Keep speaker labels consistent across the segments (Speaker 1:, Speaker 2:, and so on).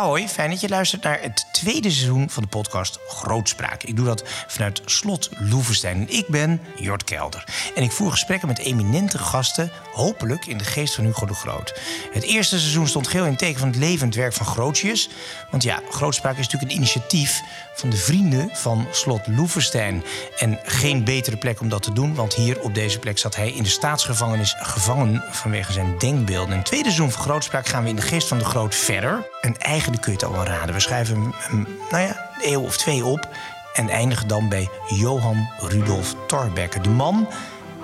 Speaker 1: Hoi, fijn dat je luistert naar het tweede seizoen van de podcast Grootspraak. Ik doe dat vanuit Slot Loevestein. Ik ben Jort Kelder. En ik voer gesprekken met eminente gasten, hopelijk in de geest van Hugo de Groot. Het eerste seizoen stond geheel in teken van het levend werk van Grootjes. Want ja, Grootspraak is natuurlijk een initiatief van de vrienden van Slot Loevestein. En geen betere plek om dat te doen, want hier op deze plek zat hij in de staatsgevangenis gevangen vanwege zijn denkbeelden. In het tweede seizoen van Grootspraak gaan we in de geest van de Groot verder. En eigenlijk kun je het al wel raden. We schrijven hem, nou ja, een eeuw of twee op. En eindigen dan bij Johan Rudolf Thorbecke. De man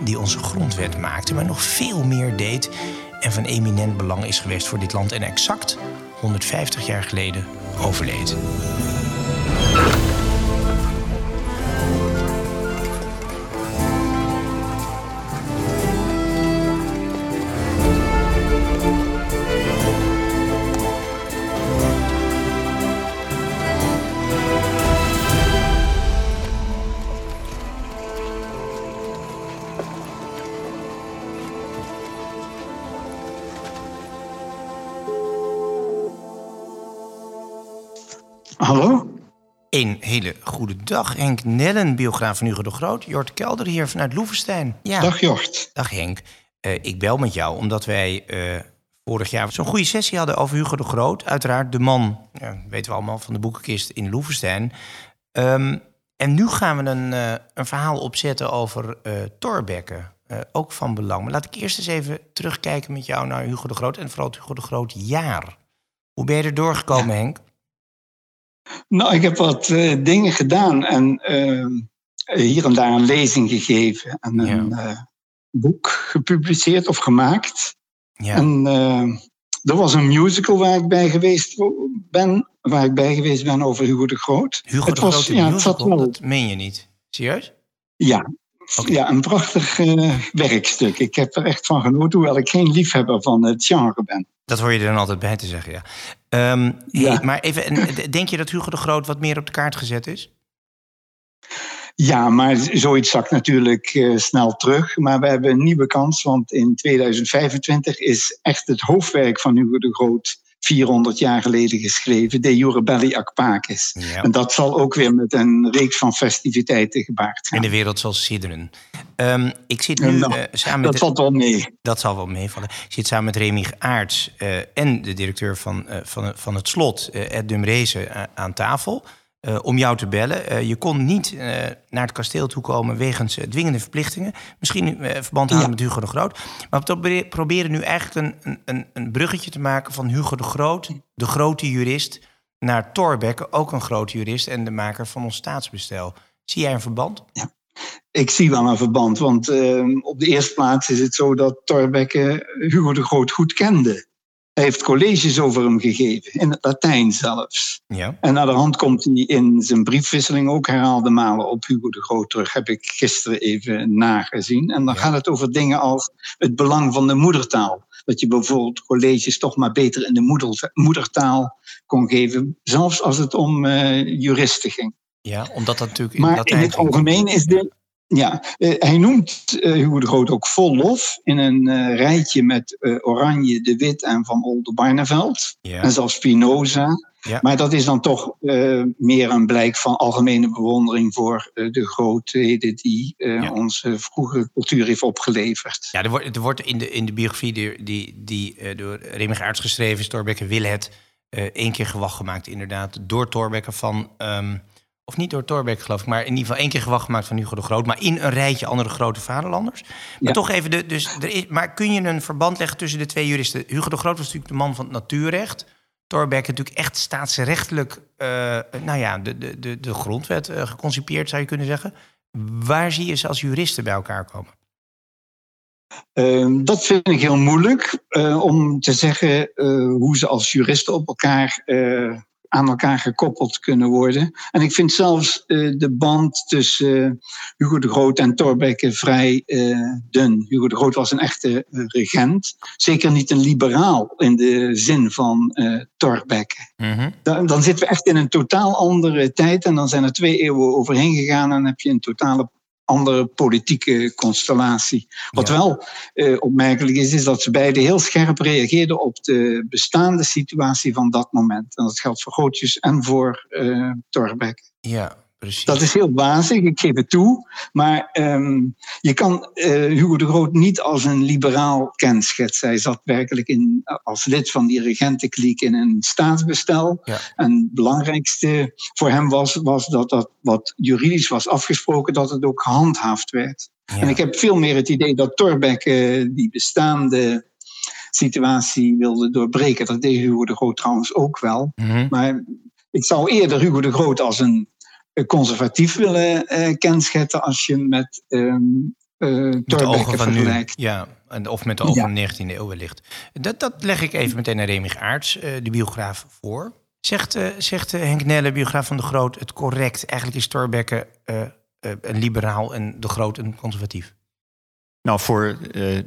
Speaker 1: die onze grondwet maakte, maar nog veel meer deed. En van eminent belang is geweest voor dit land. En exact 150 jaar geleden overleed. Een hele goede dag, Henk Nellen, biograaf van Hugo de Groot. Jort Kelder hier vanuit Loevestein. Ja.
Speaker 2: Dag Jort.
Speaker 1: Dag Henk. Eh, ik bel met jou omdat wij eh, vorig jaar zo'n goede sessie hadden over Hugo de Groot. Uiteraard de man, ja, weten we allemaal, van de boekenkist in Loevestein. Ehm, en nu gaan we een, eh, een verhaal opzetten over Thorbecke. ook van belang. Maar laat ik eerst eens even terugkijken met jou naar Hugo de Groot... en vooral het Hugo de Groot jaar. Hoe ben je er doorgekomen,
Speaker 2: Ja.
Speaker 1: Henk?
Speaker 2: Nou, ik heb wat eh, dingen gedaan en eh, hier en daar een lezing gegeven en een eh, boek gepubliceerd of gemaakt.
Speaker 1: Ja.
Speaker 2: En eh, er was een musical waar ik bij geweest ben, waar ik bij geweest ben over Hugo de Groot.
Speaker 1: Hugo
Speaker 2: het
Speaker 1: de
Speaker 2: was,
Speaker 1: Groot
Speaker 2: ja, het zat wel-
Speaker 1: dat meen je niet. Serieus?
Speaker 2: Ja, Ja, een prachtig eh, werkstuk. Ik heb er echt van genoten, hoewel ik geen liefhebber van het genre ben.
Speaker 1: Dat hoor je er dan altijd bij te zeggen, ja. Ehm,
Speaker 2: Ja.
Speaker 1: hey, maar even, en, d- denk je dat Hugo de Groot wat meer op de kaart gezet is?
Speaker 2: Ja, maar zoiets zakt natuurlijk eh, snel terug. Maar we hebben een nieuwe kans, want in 2025 is echt het hoofdwerk van Hugo de Groot 400 jaar geleden geschreven, De Jure Belli Ac Pacis.
Speaker 1: Ja.
Speaker 2: En dat zal ook weer met een reeks van festiviteiten gebaard gaan.
Speaker 1: En de wereld zal sidderen. Ehm, ik zit nu
Speaker 2: nou,
Speaker 1: eh, samen met...
Speaker 2: Dat valt wel mee.
Speaker 1: Dat zal wel meevallen. Ik zit samen met Remy Aarts eh, en de directeur van, eh, van, van het slot, Ed Dumrezen, aan tafel. Eh, om jou te bellen. Eh, je kon niet eh, naar het kasteel toe komen wegens dwingende verplichtingen. Misschien verband houden
Speaker 2: Ja.
Speaker 1: met Hugo de Groot. Maar we probe- proberen nu eigenlijk een, een, een bruggetje te maken van Hugo de Groot, de grote jurist, naar Thorbecke, ook een grote jurist en de maker van ons staatsbestel. Zie jij een verband?
Speaker 2: Ik zie wel een verband, want eh, op de eerste plaats is het zo dat Thorbecke Hugo de Groot goed kende. Hij heeft colleges over hem gegeven, in het Latijn zelfs.
Speaker 1: Ja.
Speaker 2: En naar de hand komt hij in zijn briefwisseling ook herhaalde malen op Hugo de Groot terug. Heb ik gisteren even nagezien. En dan
Speaker 1: Ja.
Speaker 2: gaat het over dingen als het belang van de moedertaal. Dat je bijvoorbeeld colleges toch maar beter in de moeder- moedertaal kon geven. Zelfs als het om eh, juristen ging.
Speaker 1: ja, omdat dat natuurlijk in
Speaker 2: Maar in
Speaker 1: Latijn
Speaker 2: het
Speaker 1: ging.
Speaker 2: algemeen is de. Ja, eh, hij noemt eh, Hugo de Groot ook vol lof in een eh, rijtje met Oranje, De Wit en Van Oldenbarneveld.
Speaker 1: Ja.
Speaker 2: En zelfs Spinoza.
Speaker 1: Ja.
Speaker 2: Maar dat is dan toch meer een blijk van algemene bewondering voor de grootheden die
Speaker 1: Ja.
Speaker 2: onze vroege cultuur heeft opgeleverd.
Speaker 1: Ja, er wordt, er wordt in, de, in de biografie die, die, die door Remy Aerts geschreven is, Thorbecke wil het eh, één keer gewacht gemaakt, inderdaad. Door Thorbecke van, ehm, of niet door Thorbecke geloof ik, maar in ieder geval één keer gewacht gemaakt van Hugo de Groot, maar in een rijtje andere grote vaderlanders. Maar
Speaker 2: Ja.
Speaker 1: toch even, de, dus er is, maar kun je een verband leggen tussen de twee juristen? Hugo de Groot was natuurlijk de man van het natuurrecht. Thorbecke natuurlijk echt staatsrechtelijk, eh, nou ja, de, de, de, de grondwet eh, geconcipeerd zou je kunnen zeggen. Waar zie je ze als juristen bij elkaar komen?
Speaker 2: Ehm, dat vind ik heel moeilijk eh, om te zeggen hoe ze als juristen op elkaar, aan elkaar gekoppeld kunnen worden. En ik vind zelfs eh, de band tussen eh, Hugo de Groot en Thorbecke vrij eh, dun. Hugo de Groot was een echte regent, zeker niet een liberaal in de zin van eh Thorbecke.
Speaker 1: Mhm.
Speaker 2: Dan, dan zitten we echt in een totaal andere tijd en dan zijn er twee eeuwen overheen gegaan en dan heb je een totale andere politieke constellatie. Wat wel uh, opmerkelijk is, is dat ze beide heel scherp reageerden op de bestaande situatie van dat moment. En dat geldt voor Grootjes en voor uh, Torbeck.
Speaker 1: Ja, Precies.
Speaker 2: Dat is heel wazig, ik geef het toe. Maar um, je kan uh, Hugo de Groot niet als een liberaal kenschetsen. Hij zat werkelijk in, als lid van die regentenkliek in een staatsbestel. Ja. En het belangrijkste voor hem was, was dat dat wat juridisch was afgesproken, dat het ook gehandhaafd werd. Ja. En ik heb veel meer het idee dat Torbeck uh, die bestaande situatie wilde doorbreken. Dat deed Hugo de Groot trouwens ook wel. Mm -hmm. Maar ik zou eerder Hugo de Groot als een conservatief willen uh, kenschetten als je met um, uh, Thorbecke vergelijkt.
Speaker 1: Nu, ja, of met de ogen van de 19e eeuw wellicht. Dat, dat leg ik even meteen naar Remig Aarts, uh, de biograaf, voor. Zegt, uh, zegt Henk Nelle, biograaf van de Groot, het correct? Eigenlijk is Thorbecke een liberaal en de Groot een conservatief.
Speaker 3: Nou, voor uh,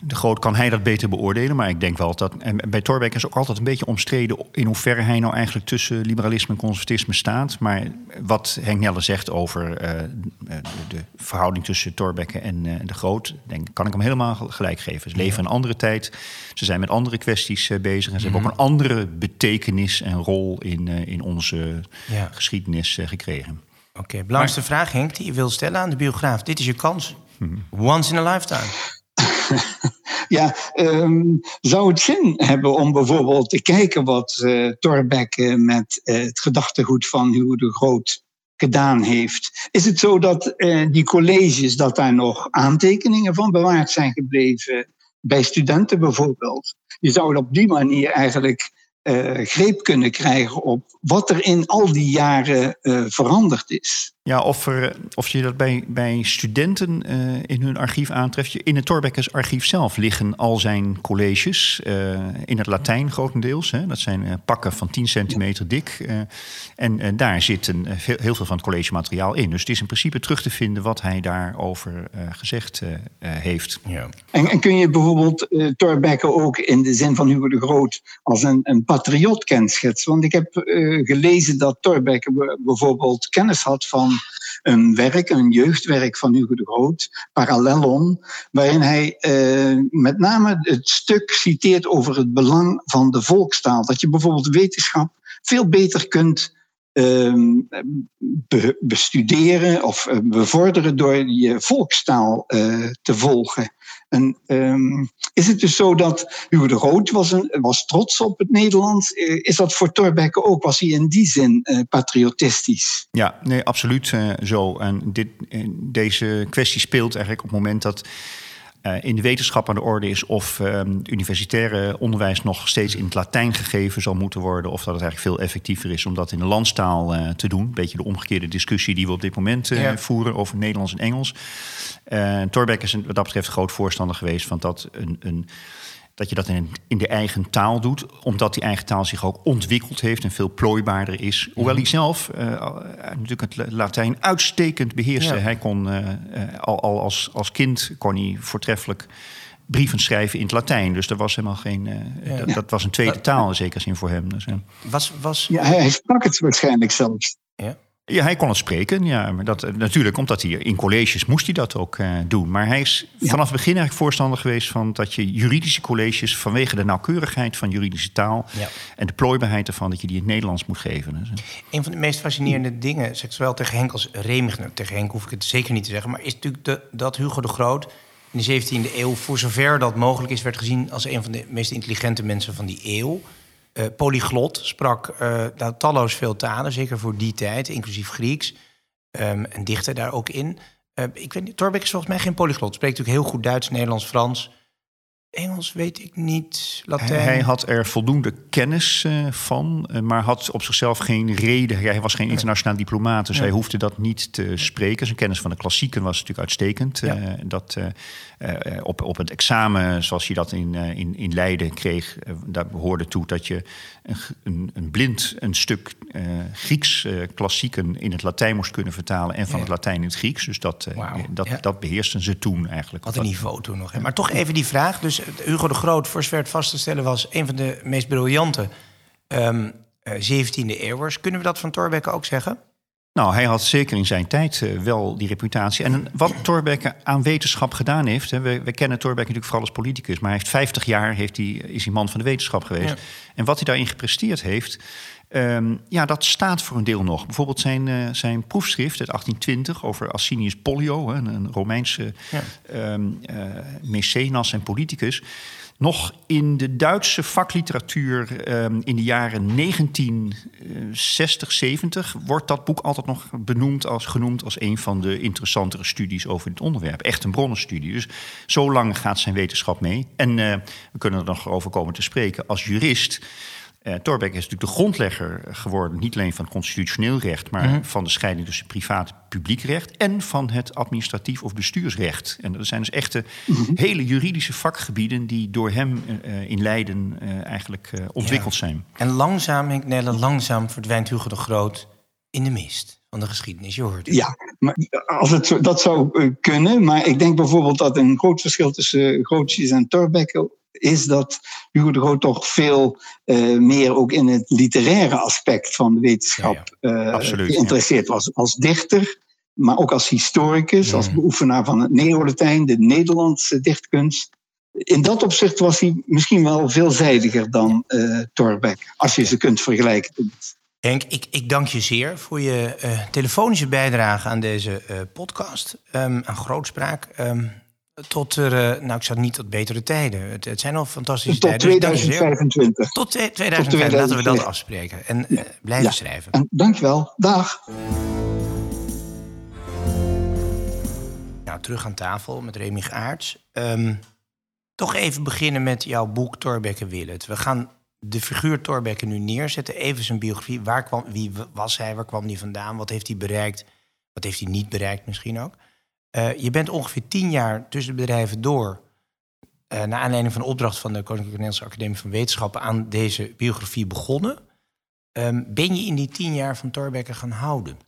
Speaker 3: de Groot kan hij dat beter beoordelen. Maar ik denk wel dat. En bij Torbeck is ook altijd een beetje omstreden. in hoeverre hij nou eigenlijk tussen liberalisme en conservatisme staat. Maar wat Henk Nelle zegt over uh, de verhouding tussen Torbeck en de Groot. Denk, kan ik hem helemaal gelijk geven. Ze leven in een andere tijd. Ze zijn met andere kwesties bezig. En ze mm -hmm. hebben ook een andere betekenis en rol in, in onze ja. geschiedenis gekregen.
Speaker 1: Oké, okay, belangrijkste maar, vraag, Henk, die je wil stellen aan de biograaf. Dit is je kans. Once in a lifetime.
Speaker 2: ja, um, zou het zin hebben om bijvoorbeeld te kijken wat uh, Torbeck uh, met uh, het gedachtegoed van Hugo de Groot gedaan heeft? Is het zo dat die colleges, dat daar nog aantekeningen van bewaard zijn gebleven? Bij studenten bijvoorbeeld. Je zou op die manier eigenlijk uh, greep kunnen krijgen op wat er in al die jaren uh, veranderd is.
Speaker 3: Ja, of, er, of je dat bij, bij studenten uh, in hun archief aantreft. In het Torbekkers archief zelf liggen al zijn colleges. in het Latijn grotendeels. Hè. Dat zijn pakken van 10 centimeter dik. en daar zit een, veel, heel veel van het collegemateriaal in. Dus het is in principe terug te vinden wat hij daarover gezegd heeft.
Speaker 2: Ja. En, en, kun je bijvoorbeeld Torbekke ook in de zin van Hugo de Groot als een, een patriot kenschetsen? Want ik heb gelezen dat Thorbecke bijvoorbeeld kennis had van een werk, een jeugdwerk van Hugo de Groot, Parallelon, waarin hij eh, met name het stuk citeert over het belang van de volkstaal. Dat je bijvoorbeeld wetenschap veel beter kunt be bestuderen of eh, bevorderen door je volkstaal te volgen. En um, is het dus zo dat Hugo de Groot was, een, was trots op het Nederlands? Is dat voor Thorbecke ook? Was hij in die zin uh, patriotistisch?
Speaker 3: Ja, nee, absoluut uh, zo. En dit, deze kwestie speelt eigenlijk op het moment dat uh, in de wetenschap aan de orde is of um, universitaire onderwijs nog steeds in het Latijn gegeven zal moeten worden, of dat het eigenlijk veel effectiever is om dat in de landstaal uh, te doen. Een beetje de omgekeerde discussie die we op dit moment uh, ja. voeren over Nederlands en Engels. Torbeck is wat dat betreft groot voorstander geweest van dat een, een dat je dat in, in de eigen taal doet, omdat die eigen taal zich ook ontwikkeld heeft en veel plooibaarder is. Hoewel hij zelf uh, natuurlijk het Latijn uitstekend beheerste. Ja. Hij kon uh, al, al als, als kind kon hij voortreffelijk brieven schrijven in het Latijn. Dus er was helemaal geen. Uh, ja. dat, dat, was een tweede taal in zekere zin voor hem. Dus,
Speaker 2: was, was... Ja, hij sprak het waarschijnlijk zelfs.
Speaker 3: Ja. Ja, hij kon het spreken. Ja, maar dat, natuurlijk, omdat hij in colleges moest hij dat ook uh, doen. Maar hij is vanaf het begin eigenlijk voorstander geweest van dat je juridische colleges vanwege de nauwkeurigheid van juridische taal ja. en de plooibaarheid ervan, dat je die in het Nederlands moet geven.
Speaker 1: Een van de meest fascinerende dingen, zeg zowel tegen Henk als Remigner, tegen Henk hoef ik het zeker niet te zeggen, maar is natuurlijk de, dat Hugo de Groot in de 17e eeuw, voor zover dat mogelijk is, werd gezien als een van de meest intelligente mensen van die eeuw. Uh, polyglot, sprak nou, talloos veel talen, zeker voor die tijd, inclusief Grieks. Um, en dichtte daar ook in. Uh, ik weet niet, Torbeck is volgens mij geen polyglot. Spreekt natuurlijk heel goed Duits, Nederlands, Frans. Engels weet ik niet. Latijn.
Speaker 3: Hij had er voldoende kennis uh, van, uh, maar had op zichzelf geen reden. Hij was geen internationaal diplomaat, dus ja. hij hoefde dat niet te spreken. Zijn kennis van de klassieken was natuurlijk uitstekend. Ja. Uh, dat op, op het examen, zoals hij dat in, in, in Leiden kreeg, daar behoorde toe dat je een, een, een blind een stuk Grieks klassieken in het Latijn moest kunnen vertalen en van ja. het Latijn in het Grieks. Dus dat, wow. dat, dat beheersten ze toen eigenlijk.
Speaker 1: Wat een niveau toen nog. Hè? Maar toch even die vraag. Dus Hugo de Groot, voor zover het vast te stellen was, een van de meest briljante um, uh, 17e eeuwers. Kunnen we dat van Thorbecke ook zeggen?
Speaker 3: Nou, hij had zeker in zijn tijd uh, wel die reputatie. En wat Thorbecke aan wetenschap gedaan heeft... Hè, we, we, kennen Thorbecke natuurlijk vooral als politicus... maar hij heeft 50 jaar heeft hij, is hij man van de wetenschap geweest. Ja. En wat hij daarin gepresteerd heeft... Um, ja, dat staat voor een deel nog. Bijvoorbeeld zijn, uh, zijn proefschrift uit 1820 over Asinius Pollio... een, een Romeinse ja. um, uh, mecenas en politicus nog in de Duitse vakliteratuur um, in de jaren 1960, 70 wordt dat boek altijd nog benoemd als, genoemd als een van de interessantere studies over dit onderwerp. Echt een bronnenstudie. Dus zo lang gaat zijn wetenschap mee. En uh, we kunnen er nog over komen te spreken. Als jurist uh, Thorbecke is natuurlijk de grondlegger geworden, niet alleen van het constitutioneel recht, maar mm-hmm. van de scheiding tussen privaat en publiek recht en van het administratief of bestuursrecht. En dat zijn dus echte mm-hmm. hele juridische vakgebieden die door hem uh, in Leiden uh, eigenlijk ontwikkeld ja. zijn.
Speaker 1: En langzaam, Henk Nelle, langzaam verdwijnt Hugo de Groot in de mist van de geschiedenis. Je hoort het.
Speaker 2: Ja, maar als het zo, dat zou kunnen. Maar ik denk bijvoorbeeld dat een groot verschil tussen Grootjes en Thorbecke is dat Hugo de Groot toch veel uh, meer ook in het literaire aspect van de wetenschap ja, ja. Uh, Absoluut, geïnteresseerd ja. was. Als dichter, maar ook als historicus, als beoefenaar van het Neo-Latijn, de Nederlandse dichtkunst. In dat opzicht was hij misschien wel veelzijdiger dan uh, Thorbecke, als je ze kunt vergelijken.
Speaker 1: Henk, ik, ik dank je zeer voor je telefonische bijdrage aan deze podcast, um, aan grootspraak. Um, tot er, uh, nou ik zat niet tot betere tijden. Het, het zijn al fantastische
Speaker 2: tot
Speaker 1: tijden.
Speaker 2: 2025.
Speaker 1: Tot 2025, laten we dat afspreken. En ja. uh, blijven ja. schrijven.
Speaker 2: En dankjewel, dag.
Speaker 1: Nou, terug aan tafel met Remy Aarts. Um, toch even beginnen met jouw boek Thorbecke Willet. We gaan de figuur Thorbecke nu neerzetten. Even zijn biografie. Waar kwam, wie was hij? Waar kwam hij vandaan? Wat heeft hij bereikt? Wat heeft hij niet bereikt misschien ook? Uh, je bent ongeveer tien jaar tussen de bedrijven door, uh, naar aanleiding van de opdracht van de Koninklijke Nederlandse Academie van Wetenschappen, aan deze biografie begonnen. Um, ben je in die tien jaar van Thorbecke gaan houden?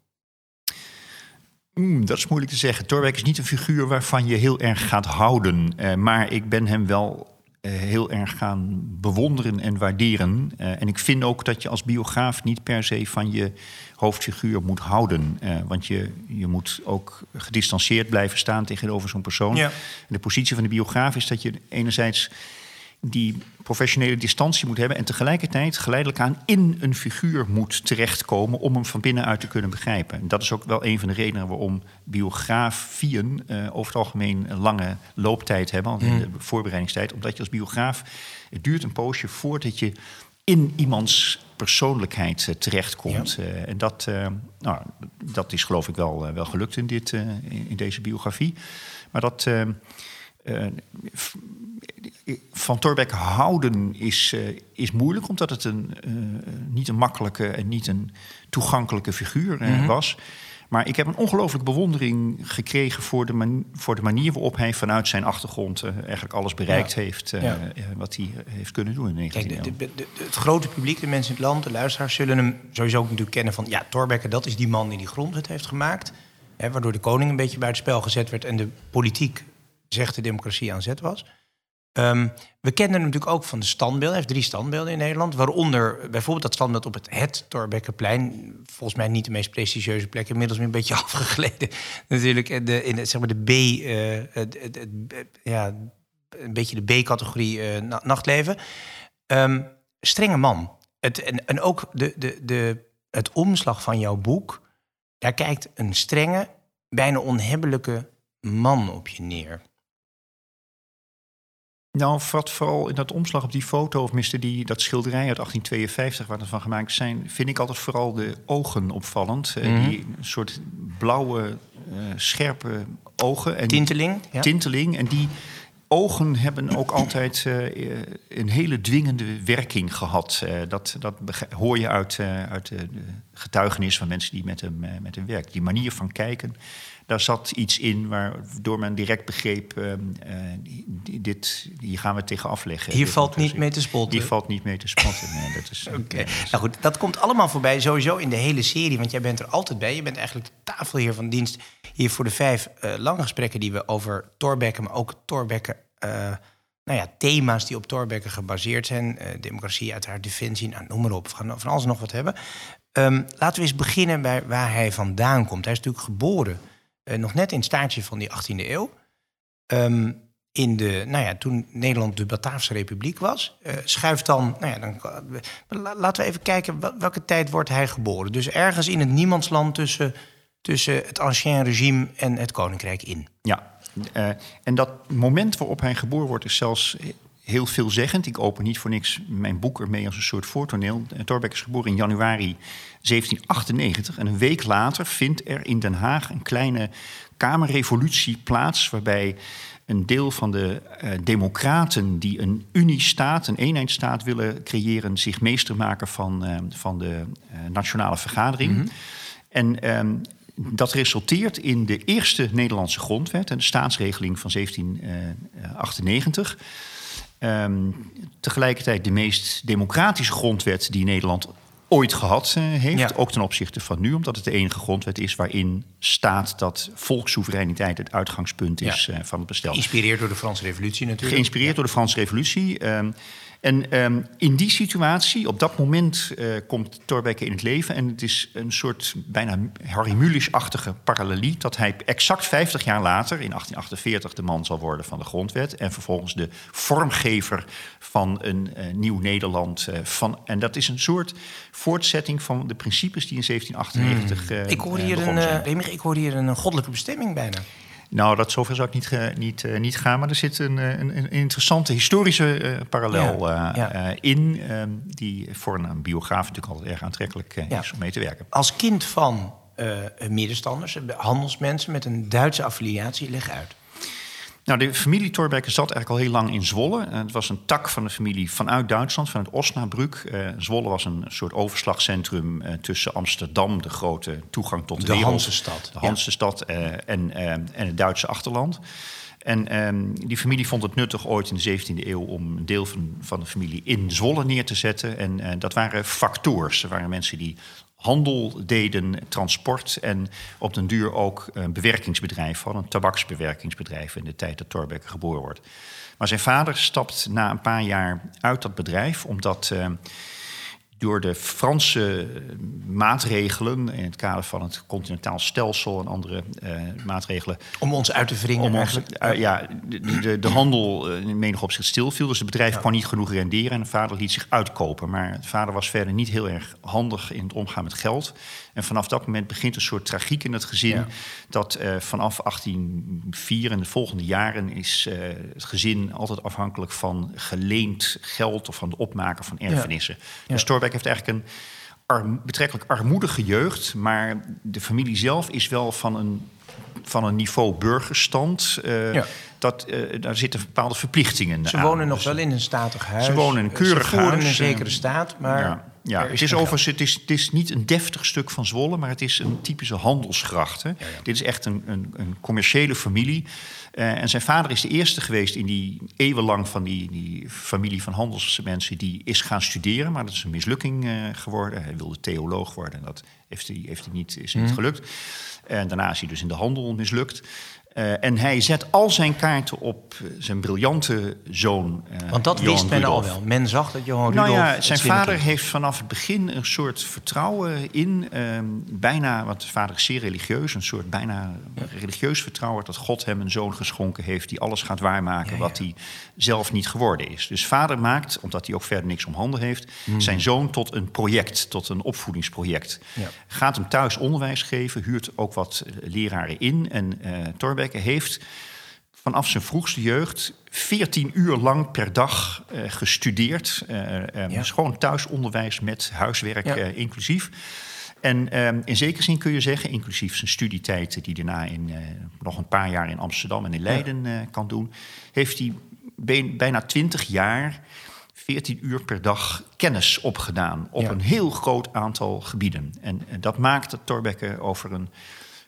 Speaker 3: Mm, dat is moeilijk te zeggen. Thorbecke is niet een figuur waarvan je heel erg gaat houden. Uh, maar ik ben hem wel heel erg gaan bewonderen en waarderen. Uh, en ik vind ook dat je als biograaf niet per se van je hoofdfiguur moet houden. Uh, want je, je moet ook gedistanceerd blijven staan tegenover zo'n persoon. Ja. En de positie van de biograaf is dat je enerzijds die professionele distantie moet hebben en tegelijkertijd geleidelijk aan in een figuur moet terechtkomen om hem van binnenuit te kunnen begrijpen. En dat is ook wel een van de redenen waarom biografieën uh, over het algemeen een lange looptijd hebben, in de voorbereidingstijd, omdat je als biograaf, het duurt een poosje voordat je in iemands persoonlijkheid uh, terechtkomt. Ja. Uh, en dat, nou, dat is geloof ik wel, wel gelukt in, dit, in, in, deze biografie. Maar dat van Thorbecke houden is, uh, is moeilijk, omdat het een, uh, niet een makkelijke en niet een toegankelijke figuur mm -hmm. was. Maar ik heb een ongelooflijke bewondering gekregen voor de, man, voor de manier waarop hij vanuit zijn achtergrond eigenlijk alles bereikt ja. heeft ja. wat hij heeft kunnen doen in 19
Speaker 1: Kijk, de, de, de, Het grote publiek, de mensen in het land, de luisteraars, zullen hem sowieso ook natuurlijk kennen van ja, Thorbecke, dat is die man die die grondwet heeft gemaakt. Hè, waardoor de koning een beetje buitenspel gezet werd en de politiek, zegt de democratie, aan zet was. Um, we kennen natuurlijk ook van de standbeelden. Hij heeft drie standbeelden in Nederland. Waaronder bijvoorbeeld dat standbeeld op het Het Torbekkenplein. Volgens mij niet de meest prestigieuze plek. Inmiddels een beetje afgegleden. Natuurlijk de, in zeg maar de B... Uh, het, het, het, ja, een beetje de B-categorie uh, nachtleven. Um, strenge man. Het, en, en ook de, de, de, het omslag van jouw boek. Daar kijkt een strenge, bijna onhebbelijke man op je neer.
Speaker 3: Nou, wat vooral in dat omslag op die foto, of miste die, dat schilderij uit 1852 waar het van gemaakt zijn, vind ik altijd vooral de ogen opvallend. Mm. Die soort blauwe, uh, scherpe ogen.
Speaker 1: En tinteling.
Speaker 3: Ja. Tinteling. En die ogen hebben ook altijd uh, een hele dwingende werking gehad. Dat, dat hoor je uit, uit de getuigenis van mensen die met hem, met hem werken. Die manier van kijken daar zat iets in waardoor men direct begreep, uh, dit, hier gaan we tegen afleggen.
Speaker 1: Hier valt niet mee te spotten.
Speaker 3: Hier valt niet mee te spotten. Nee, dat is.
Speaker 1: Oké. Okay. Nou goed, dat komt allemaal voorbij sowieso in de hele serie, want jij bent er altijd bij. Je bent eigenlijk de tafelheer van dienst hier voor de vijf uh, lange gesprekken die we over Thorbecke, maar ook Thorbecke. nou ja, thema's die op Thorbecke gebaseerd zijn. democratie, uiteraard defensie, nou, noem maar op. We gaan van alles nog wat hebben. Ehm, laten we eens beginnen bij waar hij vandaan komt. Hij is natuurlijk geboren eh, nog net in het staartje van die 18e eeuw. Ehm, in de, nou ja, toen Nederland de Bataafse Republiek was. Uh, schuift dan, nou ja, dan, laten we even kijken welke tijd wordt hij geboren. Dus ergens in het niemandsland tussen, tussen het ancien regime en het koninkrijk in.
Speaker 3: Ja, en dat moment waarop hij geboren wordt is zelfs heel veelzeggend. Ik open niet voor niks mijn boek ermee als een soort voortoneel. Torbeck is geboren in januari 1798. En een week later vindt er in Den Haag een kleine kamerrevolutie plaats... waarbij een deel van de uh, democraten die een uniestaat, een eenheidsstaat willen creëren... zich meester maken van, uh, van de uh, nationale vergadering. Mm -hmm. En um, dat resulteert in de eerste Nederlandse grondwet en de staatsregeling van 1798. Um, tegelijkertijd de meest democratische grondwet die Nederland ooit gehad uh, heeft. Ja. Ook ten opzichte van nu, omdat het de enige grondwet is waarin staat dat volkssoevereiniteit het uitgangspunt is uh, van het bestel.
Speaker 1: Geïnspireerd door de Franse Revolutie natuurlijk.
Speaker 3: Geïnspireerd ja. door de Franse Revolutie. Um, en um, in die situatie, op dat moment, uh, komt Thorbecke in het leven. En het is een soort bijna Harry Mulisch-achtige parallelie... dat hij exact 50 jaar later, in 1848, de man zal worden van de grondwet... en vervolgens de vormgever van een uh, nieuw Nederland. Uh, van, en dat is een soort voortzetting van de principes die in 1798 mm.
Speaker 1: ik hoor hier een, ik hoor hier een goddelijke bestemming bijna.
Speaker 3: Nou, dat zover zou ik niet, niet, uh, niet gaan. Maar er zit een, een, een interessante historische uh, parallel ja, ja. in. die voor een biograaf natuurlijk altijd erg aantrekkelijk ja. is om mee te werken.
Speaker 1: Als kind van middenstanders, handelsmensen met een Duitse affiliatie, leg uit.
Speaker 3: Nou, de familie Thorbecke zat eigenlijk al heel lang in Zwolle. Het was een tak van de familie vanuit Duitsland, vanuit Osnabrück. Uh, Zwolle was een soort overslagcentrum uh, tussen Amsterdam, de grote toegang tot de,
Speaker 1: de
Speaker 3: wereld.
Speaker 1: Hansestad.
Speaker 3: De Hansestad en, en het Duitse achterland. En um, die familie vond het nuttig ooit in de 17e eeuw om een deel van, van de familie in Zwolle neer te zetten. En dat waren factoors. Dat waren mensen die handel deden, transport en op den duur ook een bewerkingsbedrijf van een tabaksbewerkingsbedrijf in de tijd dat Thorbecke geboren wordt. Maar zijn vader stapt na een paar jaar uit dat bedrijf omdat uh, door de Franse maatregelen in het kader van het continentaal stelsel en andere uh, maatregelen.
Speaker 1: Om ons uit te wringen
Speaker 3: om ons, uh, ja, de, de, de handel in menig opzicht stilviel. Dus het bedrijf ja. kon niet genoeg renderen en de vader liet zich uitkopen. Maar de vader was verder niet heel erg handig in het omgaan met geld. En vanaf dat moment begint een soort tragiek in het gezin. Ja. Dat uh, vanaf 1804 en de volgende jaren is uh, het gezin altijd afhankelijk van geleend geld of van het opmaken van erfenissen. Ja. Ja. Dus Torbeck heeft eigenlijk een arm, betrekkelijk armoedige jeugd, maar de familie zelf is wel van een, van een niveau burgerstand. Uh, ja. Dat, uh, daar zitten bepaalde verplichtingen
Speaker 1: Ze
Speaker 3: aan.
Speaker 1: wonen nog dus wel in een statig huis.
Speaker 3: Ze wonen in een keurig
Speaker 1: Ze
Speaker 3: huis.
Speaker 1: in een zekere staat, maar...
Speaker 3: Ja. Ja, het is overigens het is, het is niet een deftig stuk van Zwolle, maar het is een typische handelsgracht. Hè. Ja, ja. Dit is echt een, een, een commerciële familie. Uh, en zijn vader is de eerste geweest in die eeuwenlang van die, die familie van handelsmensen die is gaan studeren, maar dat is een mislukking uh, geworden. Hij wilde theoloog worden en dat heeft hij, heeft hij niet, is niet mm. gelukt. En daarna is hij dus in de handel mislukt. Uh, en hij zet al zijn kaarten op zijn briljante zoon. Uh,
Speaker 1: Want dat
Speaker 3: Johan
Speaker 1: wist men
Speaker 3: Rudolf.
Speaker 1: al wel. Men zag dat Johan
Speaker 3: Nou
Speaker 1: Rudolf.
Speaker 3: ja, zijn vader heeft vanaf het begin een soort vertrouwen in. Um, bijna, want vader is zeer religieus. Een soort bijna ja. religieus vertrouwen dat God hem een zoon geschonken heeft. die alles gaat waarmaken ja, wat hij zelf niet geworden is. Dus vader maakt, omdat hij ook verder niks om handen heeft. Hmm. zijn zoon tot een project, tot een opvoedingsproject. Gaat hem thuis onderwijs geven, huurt ook wat leraren in. En uh, Heeft vanaf zijn vroegste jeugd 14 uur lang per dag uh, gestudeerd. Uh, um, ja. Dus gewoon thuisonderwijs met huiswerk ja. uh, inclusief. En um, in zekere zin kun je zeggen, inclusief zijn studietijd... die daarna in, nog een paar jaar in Amsterdam en in Leiden ja. kan doen... heeft hij bijna 20 jaar... 14 uur per dag kennis opgedaan op een heel groot aantal gebieden. En dat maakt dat Thorbecke over een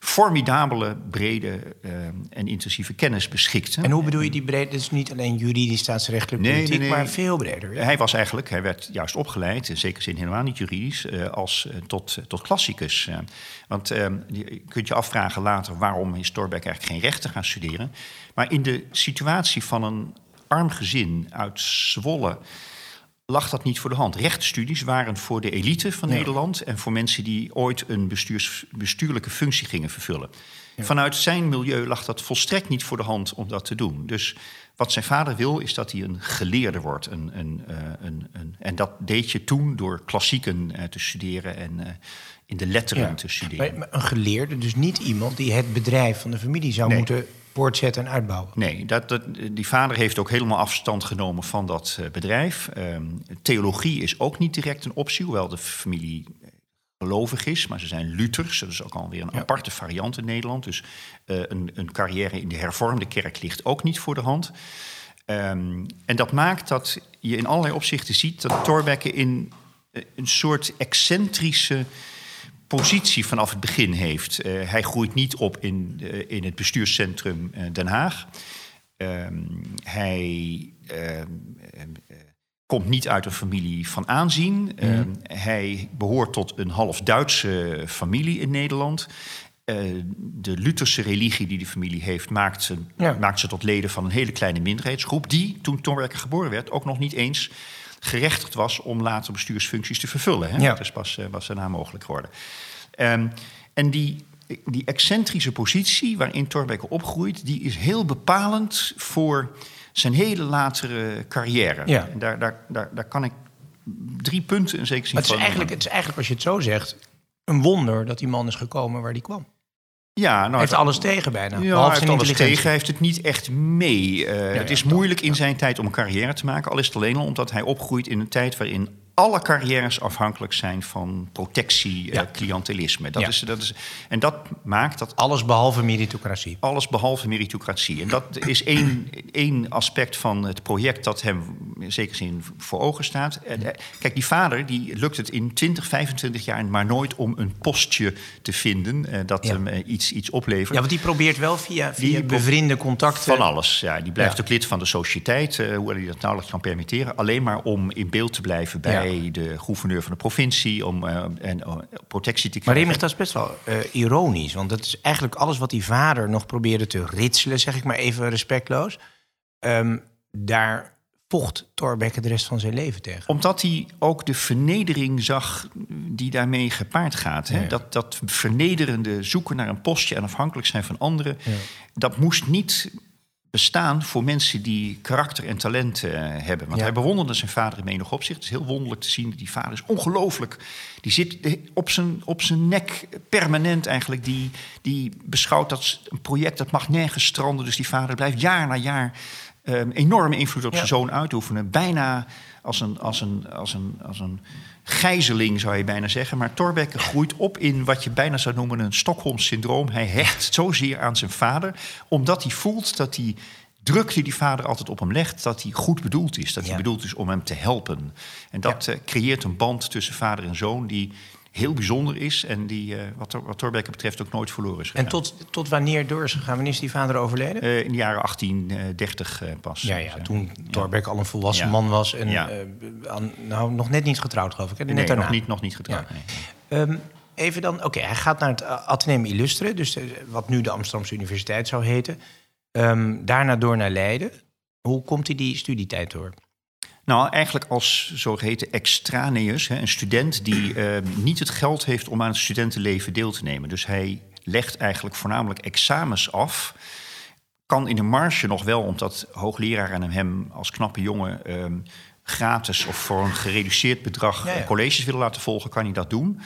Speaker 3: formidabele, brede uh, en intensieve kennis beschikt.
Speaker 1: En hoe bedoel je die breedte? Dus niet alleen juridisch, staatsrechtelijk, nee, politiek, nee, nee. maar veel breder.
Speaker 3: Hij was eigenlijk, hij werd juist opgeleid, in zekere zin helemaal niet juridisch, uh, als uh, tot, tot klassicus. want ehm, je kunt je afvragen later waarom is Thorbecke eigenlijk geen rechten gaan studeren. Maar in de situatie van een arm gezin uit Zwolle lag dat niet voor de hand. Rechtsstudies waren voor de elite van
Speaker 1: Ja.
Speaker 3: Nederland en voor mensen die ooit een bestuurs, bestuurlijke functie gingen vervullen. Vanuit zijn milieu lag dat volstrekt niet voor de hand om dat te doen. Dus wat zijn vader wil, is dat hij een geleerde wordt. Een, een, eh, een, een, en dat deed je toen door klassieken eh, te studeren en eh, in de letteren
Speaker 1: Ja.
Speaker 3: te studeren.
Speaker 1: Maar een geleerde, dus niet iemand die het bedrijf van de familie zou
Speaker 3: Nee.
Speaker 1: moeten voortzetten en uitbouwen.
Speaker 3: Nee, dat, dat, die vader heeft ook helemaal afstand genomen van dat eh, bedrijf. Ehm, theologie is ook niet direct een optie, hoewel de familie gelovig is. Maar ze zijn Luthers, dat is ook alweer een
Speaker 1: Ja.
Speaker 3: aparte variant in Nederland. Dus eh, een, een carrière in de hervormde kerk ligt ook niet voor de hand. Ehm, en dat maakt dat je in allerlei opzichten ziet dat Thorbecke in eh, een soort excentrische positie vanaf het begin heeft. Eh, hij groeit niet op in, eh, in het bestuurscentrum eh, Den Haag. Ehm, hij ehm, eh, komt niet uit een familie van aanzien. Ehm, hij behoort tot een half Duitse familie in Nederland. De Lutherse religie die die familie heeft, maakt ze,
Speaker 1: Ja.
Speaker 3: maakt ze tot leden van een hele kleine minderheidsgroep. Die, toen Thorbecke geboren werd, ook nog niet eens gerechtigd was om later bestuursfuncties te vervullen. Hè?
Speaker 1: Ja.
Speaker 3: Dat is pas, eh, was daarna mogelijk geworden. Ehm, en die, die excentrische positie waarin Thorbecke opgroeit, die is heel bepalend voor zijn hele latere carrière.
Speaker 1: Ja.
Speaker 3: En daar, daar, daar, daar kan ik drie punten in zekere zin
Speaker 1: het is,
Speaker 3: van
Speaker 1: eigenlijk, het is eigenlijk, als je het zo zegt, een wonder dat die man is gekomen waar die kwam.
Speaker 3: Ja, nou,
Speaker 1: Hij heeft alles tegen bijna.
Speaker 3: Ja, heeft
Speaker 1: zijn
Speaker 3: alles tegen. Heeft het niet echt mee. Eh, het
Speaker 1: ja,
Speaker 3: is moeilijk in zijn tijd om een carrière te maken. Al is het alleen al omdat hij opgroeit in een tijd waarin alle carrières afhankelijk zijn van protectie,
Speaker 1: Ja.
Speaker 3: eh, cliëntelisme. Dat
Speaker 1: Ja.
Speaker 3: is, dat is, en dat maakt dat
Speaker 1: Alles behalve meritocratie.
Speaker 3: alles behalve meritocratie. En dat is één, één aspect van het project dat hem in zekere zin voor ogen staat. Eh, Kijk, die vader die lukt het in 20, 25 jaar maar nooit om een postje te vinden eh, dat
Speaker 1: Ja.
Speaker 3: hem iets, iets oplevert.
Speaker 1: Ja, want die probeert wel via, via
Speaker 3: Die
Speaker 1: bevriende contacten...
Speaker 3: Van alles. Ja, die blijft
Speaker 1: Ja.
Speaker 3: ook lid van de sociëteit, hoewel hij dat nauwelijks kan permitteren. Alleen maar om in beeld te blijven bij de gouverneur van de provincie, om eh, en, eh, protectie te
Speaker 1: Maar
Speaker 3: krijgen.
Speaker 1: Remig, dat is best wel eh, ironisch. Want dat is eigenlijk alles wat die vader nog probeerde te ritselen, zeg ik maar even respectloos. Ehm, daar vocht Thorbecke de rest van zijn leven tegen.
Speaker 3: Omdat hij ook de vernedering zag die daarmee gepaard gaat. Hè?
Speaker 1: Ja.
Speaker 3: Dat, dat vernederende zoeken naar een postje en afhankelijk zijn van anderen. Dat moest niet bestaan voor mensen die karakter en talent eh, hebben. Want
Speaker 1: Ja.
Speaker 3: hij bewonderde zijn vader in menig opzicht. Het is heel wonderlijk te zien. Die vader is ongelooflijk. Die zit op zijn, op zijn nek permanent eigenlijk. Die, die beschouwt dat een project dat mag nergens stranden. Dus die vader blijft jaar na jaar ehm, enorme invloed op
Speaker 1: Ja.
Speaker 3: zijn zoon uitoefenen. Bijna als een, als, een, als, een, als een gijzeling zou je bijna zeggen. Maar Thorbecke groeit op in wat je bijna zou noemen een Stockholm-syndroom. Hij hecht zozeer aan zijn vader, omdat hij voelt dat die druk die die vader altijd op hem legt, dat die goed bedoeld is. Dat
Speaker 1: Ja.
Speaker 3: hij bedoeld is om hem te helpen. En dat eh, creëert een band tussen vader en zoon die heel bijzonder is en die, eh, wat, wat Thorbecke betreft, ook nooit verloren is gegaan.
Speaker 1: En tot, tot wanneer door is gegaan? Wanneer is die vader overleden?
Speaker 3: Eh, in de jaren 1830 eh, pas.
Speaker 1: ja, ja, toen Thorbecke al een volwassen man was en aan- nou, nog net niet getrouwd, geloof ik. Hè? Net
Speaker 3: Nee,
Speaker 1: daarna.
Speaker 3: nog niet, nog niet getrouwd. Nee.
Speaker 1: Ehm, even dan, oké, hij gaat naar het Atheneum Illustre, dus wat nu de Amsterdamse Universiteit zou heten. Ehm, daarna door naar Leiden. Hoe komt hij die studietijd door?
Speaker 3: Nou, eigenlijk als zogeheten extraneus, hè, een student die eh, niet het geld heeft om aan het studentenleven deel te nemen. Dus hij legt eigenlijk voornamelijk examens af. Kan in de marge nog wel, omdat hoogleraren hem als knappe jongen ehm, gratis of voor een gereduceerd bedrag
Speaker 1: Ja, ja.
Speaker 3: colleges willen laten volgen, kan hij dat doen.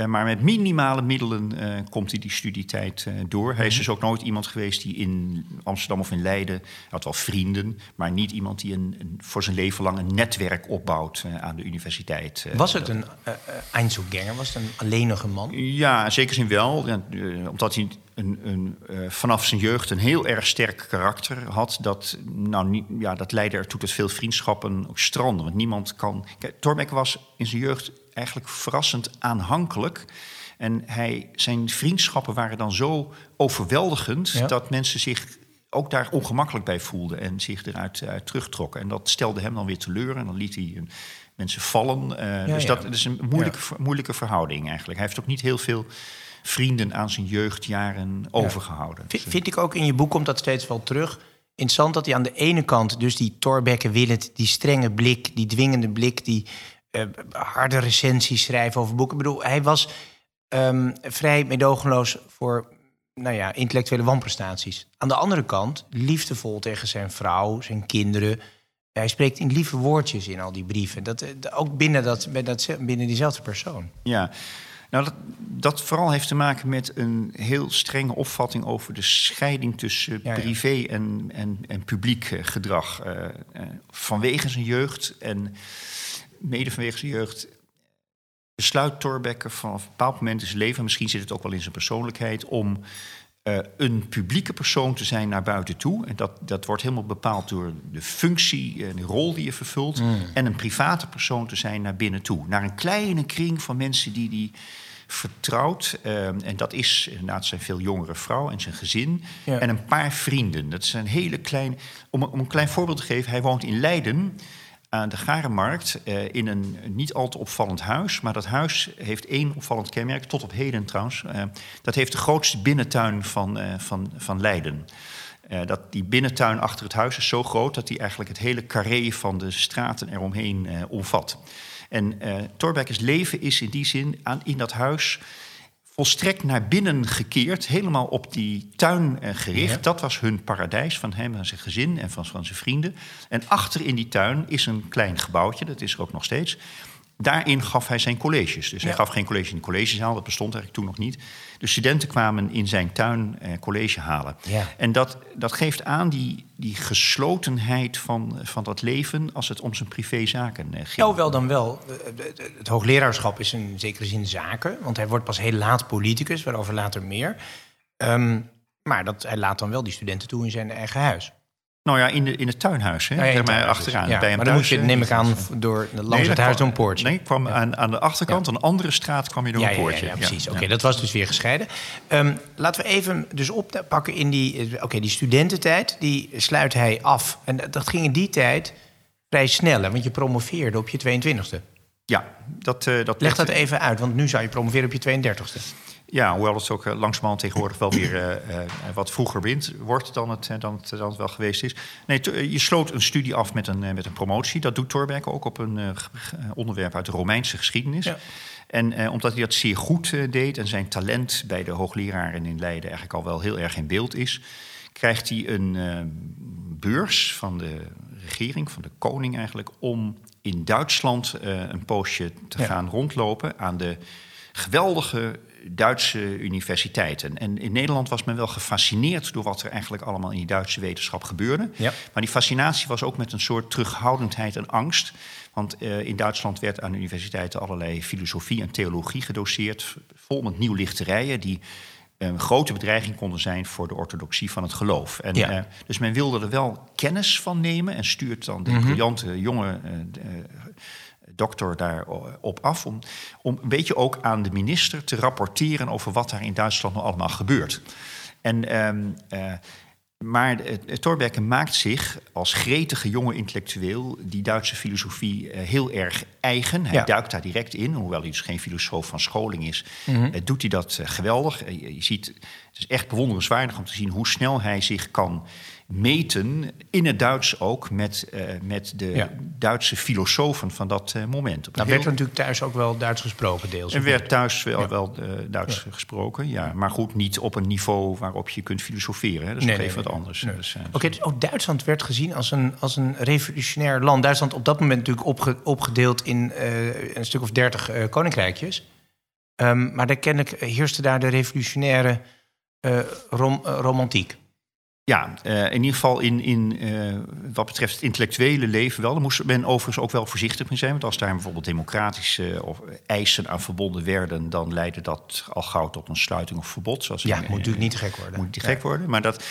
Speaker 3: Eh, maar met minimale middelen eh, komt hij die studietijd eh, door. Hij is dus ook nooit iemand geweest die in Amsterdam of in Leiden... had wel vrienden, maar niet iemand die een, een- voor zijn leven lang een netwerk opbouwt aan de universiteit.
Speaker 1: Was het een Einzelganger? Was het een alleenige man?
Speaker 3: Ja, in zekere zin wel. Ja, omdat hij een, een, vanaf zijn jeugd een heel erg sterk karakter had. Dat, nou, niet, ja, dat leidde ertoe dat veel vriendschappen ook stranden. Want niemand kan... Kijk, Thorbecke was in zijn jeugd eigenlijk verrassend aanhankelijk. En hij, zijn vriendschappen waren dan zo overweldigend...
Speaker 1: Ja.
Speaker 3: dat mensen zich ook daar ongemakkelijk bij voelden... en zich eruit uit terugtrokken. En dat stelde hem dan weer teleur. En dan liet hij eh, mensen vallen. Eh,
Speaker 1: Ja,
Speaker 3: dus
Speaker 1: ja.
Speaker 3: dat, dat is een moeilijke, moeilijke verhouding eigenlijk. Hij heeft ook niet heel veel vrienden aan zijn jeugdjaren overgehouden.
Speaker 1: V- vind ik ook in je boek komt dat steeds wel terug. interessant dat hij aan de ene kant... dus die Thorbecke Willet, die strenge blik, die dwingende blik... die uh, harde recensies schrijven over boeken. Ik bedoel, hij was um, vrij medogeloos voor nou ja, intellectuele wanprestaties. Aan de andere kant liefdevol tegen zijn vrouw, zijn kinderen. Hij spreekt in lieve woordjes in al die brieven. Dat, ook binnen, dat, binnen diezelfde persoon.
Speaker 3: Ja, nou, dat, dat, vooral heeft te maken met een heel strenge opvatting over de scheiding tussen privé en, en, en publiek eh, gedrag. Uh, uh, vanwege zijn jeugd en mede vanwege zijn jeugd besluit Thorbecke vanaf een bepaald moment in zijn leven, misschien zit het ook wel in zijn persoonlijkheid, om uh, een publieke persoon te zijn naar buiten toe. En dat, dat wordt helemaal bepaald door de functie en de rol die je vervult. Mm. En een private persoon te zijn naar binnen toe. Naar een kleine kring van mensen die die vertrouwt. Uh, en dat is inderdaad zijn veel jongere vrouw en zijn gezin. Ja. En een paar vrienden. Dat is een hele klein. Om, om een klein voorbeeld te geven, hij woont in Leiden aan de Garenmarkt uh, in een niet al te opvallend huis. Maar dat huis heeft één opvallend kenmerk, tot op heden trouwens. Uh, dat heeft de grootste binnentuin van, uh, van, van Leiden. dat die binnentuin achter het huis is zo groot dat die eigenlijk het hele carré van de straten eromheen omvat. En Thorbecke's leven is in die zin aan, in dat huis volstrekt naar binnen gekeerd, helemaal op die tuin eh, gericht. Dat was hun paradijs van hem en zijn gezin en van, van zijn vrienden. En achter in die tuin is een klein gebouwtje, dat is er ook nog steeds. Daarin gaf hij zijn colleges. Dus hij gaf geen college in de collegezaal, dat bestond eigenlijk toen nog niet. De studenten kwamen in zijn tuin eh, college halen. Ja. En dat, dat geeft aan die, die geslotenheid van, van dat leven als het om zijn privézaken uh, ging.
Speaker 1: Ja, wel dan wel. Eh, het hoogleraarschap is in zekere zin zaken, want hij wordt pas heel laat politicus, waarover later meer. Um, maar dat, hij laat dan wel die studenten toe in zijn eigen huis.
Speaker 3: Nou ja, in, de, in het tuinhuis, hè? Ja, maar achteraan.
Speaker 1: Ja, bij hem maar dan moet je, neem ik aan, door, langs nee, het huis door een poortje.
Speaker 3: Nee, ik kwam aan, aan de achterkant, een andere straat kwam je door een poortje.
Speaker 1: Ja, precies. Oké, dat was dus weer gescheiden. Um, laten we even dus oppakken in die... Eh, oké, die studententijd, die sluit hij af. En dat ging in die tijd vrij snel, want je promoveerde op je 22e.
Speaker 3: Ja, dat... Uh, dat
Speaker 1: Leg dat even uit, want nu zou je promoveren op je 32e.
Speaker 3: Ja, hoewel het ook uh, langzamerhand tegenwoordig wel weer uh, uh, wat vroeger wint, wordt dan het, dan, het, dan het wel geweest is. Nee, je sloot een studie af met een, met een promotie. Dat doet Thorbecke ook op een onderwerp uit de Romeinse geschiedenis. Ja. En omdat hij dat zeer goed deed en zijn talent bij de hoogleraren in Leiden eigenlijk al wel heel erg in beeld is, krijgt hij een beurs van de regering, van de koning eigenlijk, om in Duitsland een poosje te gaan rondlopen aan de geweldige Duitse universiteiten. En in Nederland was men wel gefascineerd door wat er eigenlijk allemaal in die Duitse wetenschap gebeurde. Ja. Maar die fascinatie was ook met een soort terughoudendheid en angst. Want uh, in Duitsland werd aan universiteiten allerlei filosofie en theologie gedoseerd, vol met nieuwlichterijen die een grote bedreiging konden zijn voor de orthodoxie van het geloof. En, ja. uh, dus men wilde er wel kennis van nemen en stuurt dan de mm -hmm. briljante jonge uh, dokter daarop af. Om, om een beetje ook aan de minister te rapporteren over wat daar in Duitsland nog allemaal gebeurt. En, um, uh, maar Thorbecke maakt zich als gretige jonge intellectueel die Duitse filosofie uh, heel erg eigen. Hij ja. duikt daar direct in, hoewel hij dus geen filosoof van scholing is, mm -hmm. uh, doet hij dat geweldig. je ziet, het is echt bewonderenswaardig om te zien hoe snel hij zich kan meten, in het Duits ook, met, uh, met de ja. Duitse filosofen van dat uh, moment.
Speaker 1: Op nou, heel... werd er natuurlijk thuis ook wel Duits gesproken deels?
Speaker 3: Er werd thuis wel, ja. wel uh, Duits ja. gesproken, ja. Maar goed, niet op een niveau waarop je kunt filosoferen. Hè. Dat is nee, nog even nee, wat anders.
Speaker 1: Dus, Oké, okay, dus ook Duitsland werd gezien als een, als een revolutionair land. Duitsland op dat moment natuurlijk opge opgedeeld in een stuk of dertig koninkrijkjes. Um, maar daar kennelijk heerste daar de revolutionaire rom romantiek.
Speaker 3: Ja, uh, in ieder geval in, in uh, wat betreft het intellectuele leven wel. Daar moest men overigens ook wel voorzichtig mee zijn. Want als daar bijvoorbeeld democratische of eisen aan verbonden werden... dan leidde dat al gauw tot een sluiting of verbod.
Speaker 1: Zoals ja, het moet natuurlijk niet gek worden.
Speaker 3: Moet niet gek worden. Maar dat,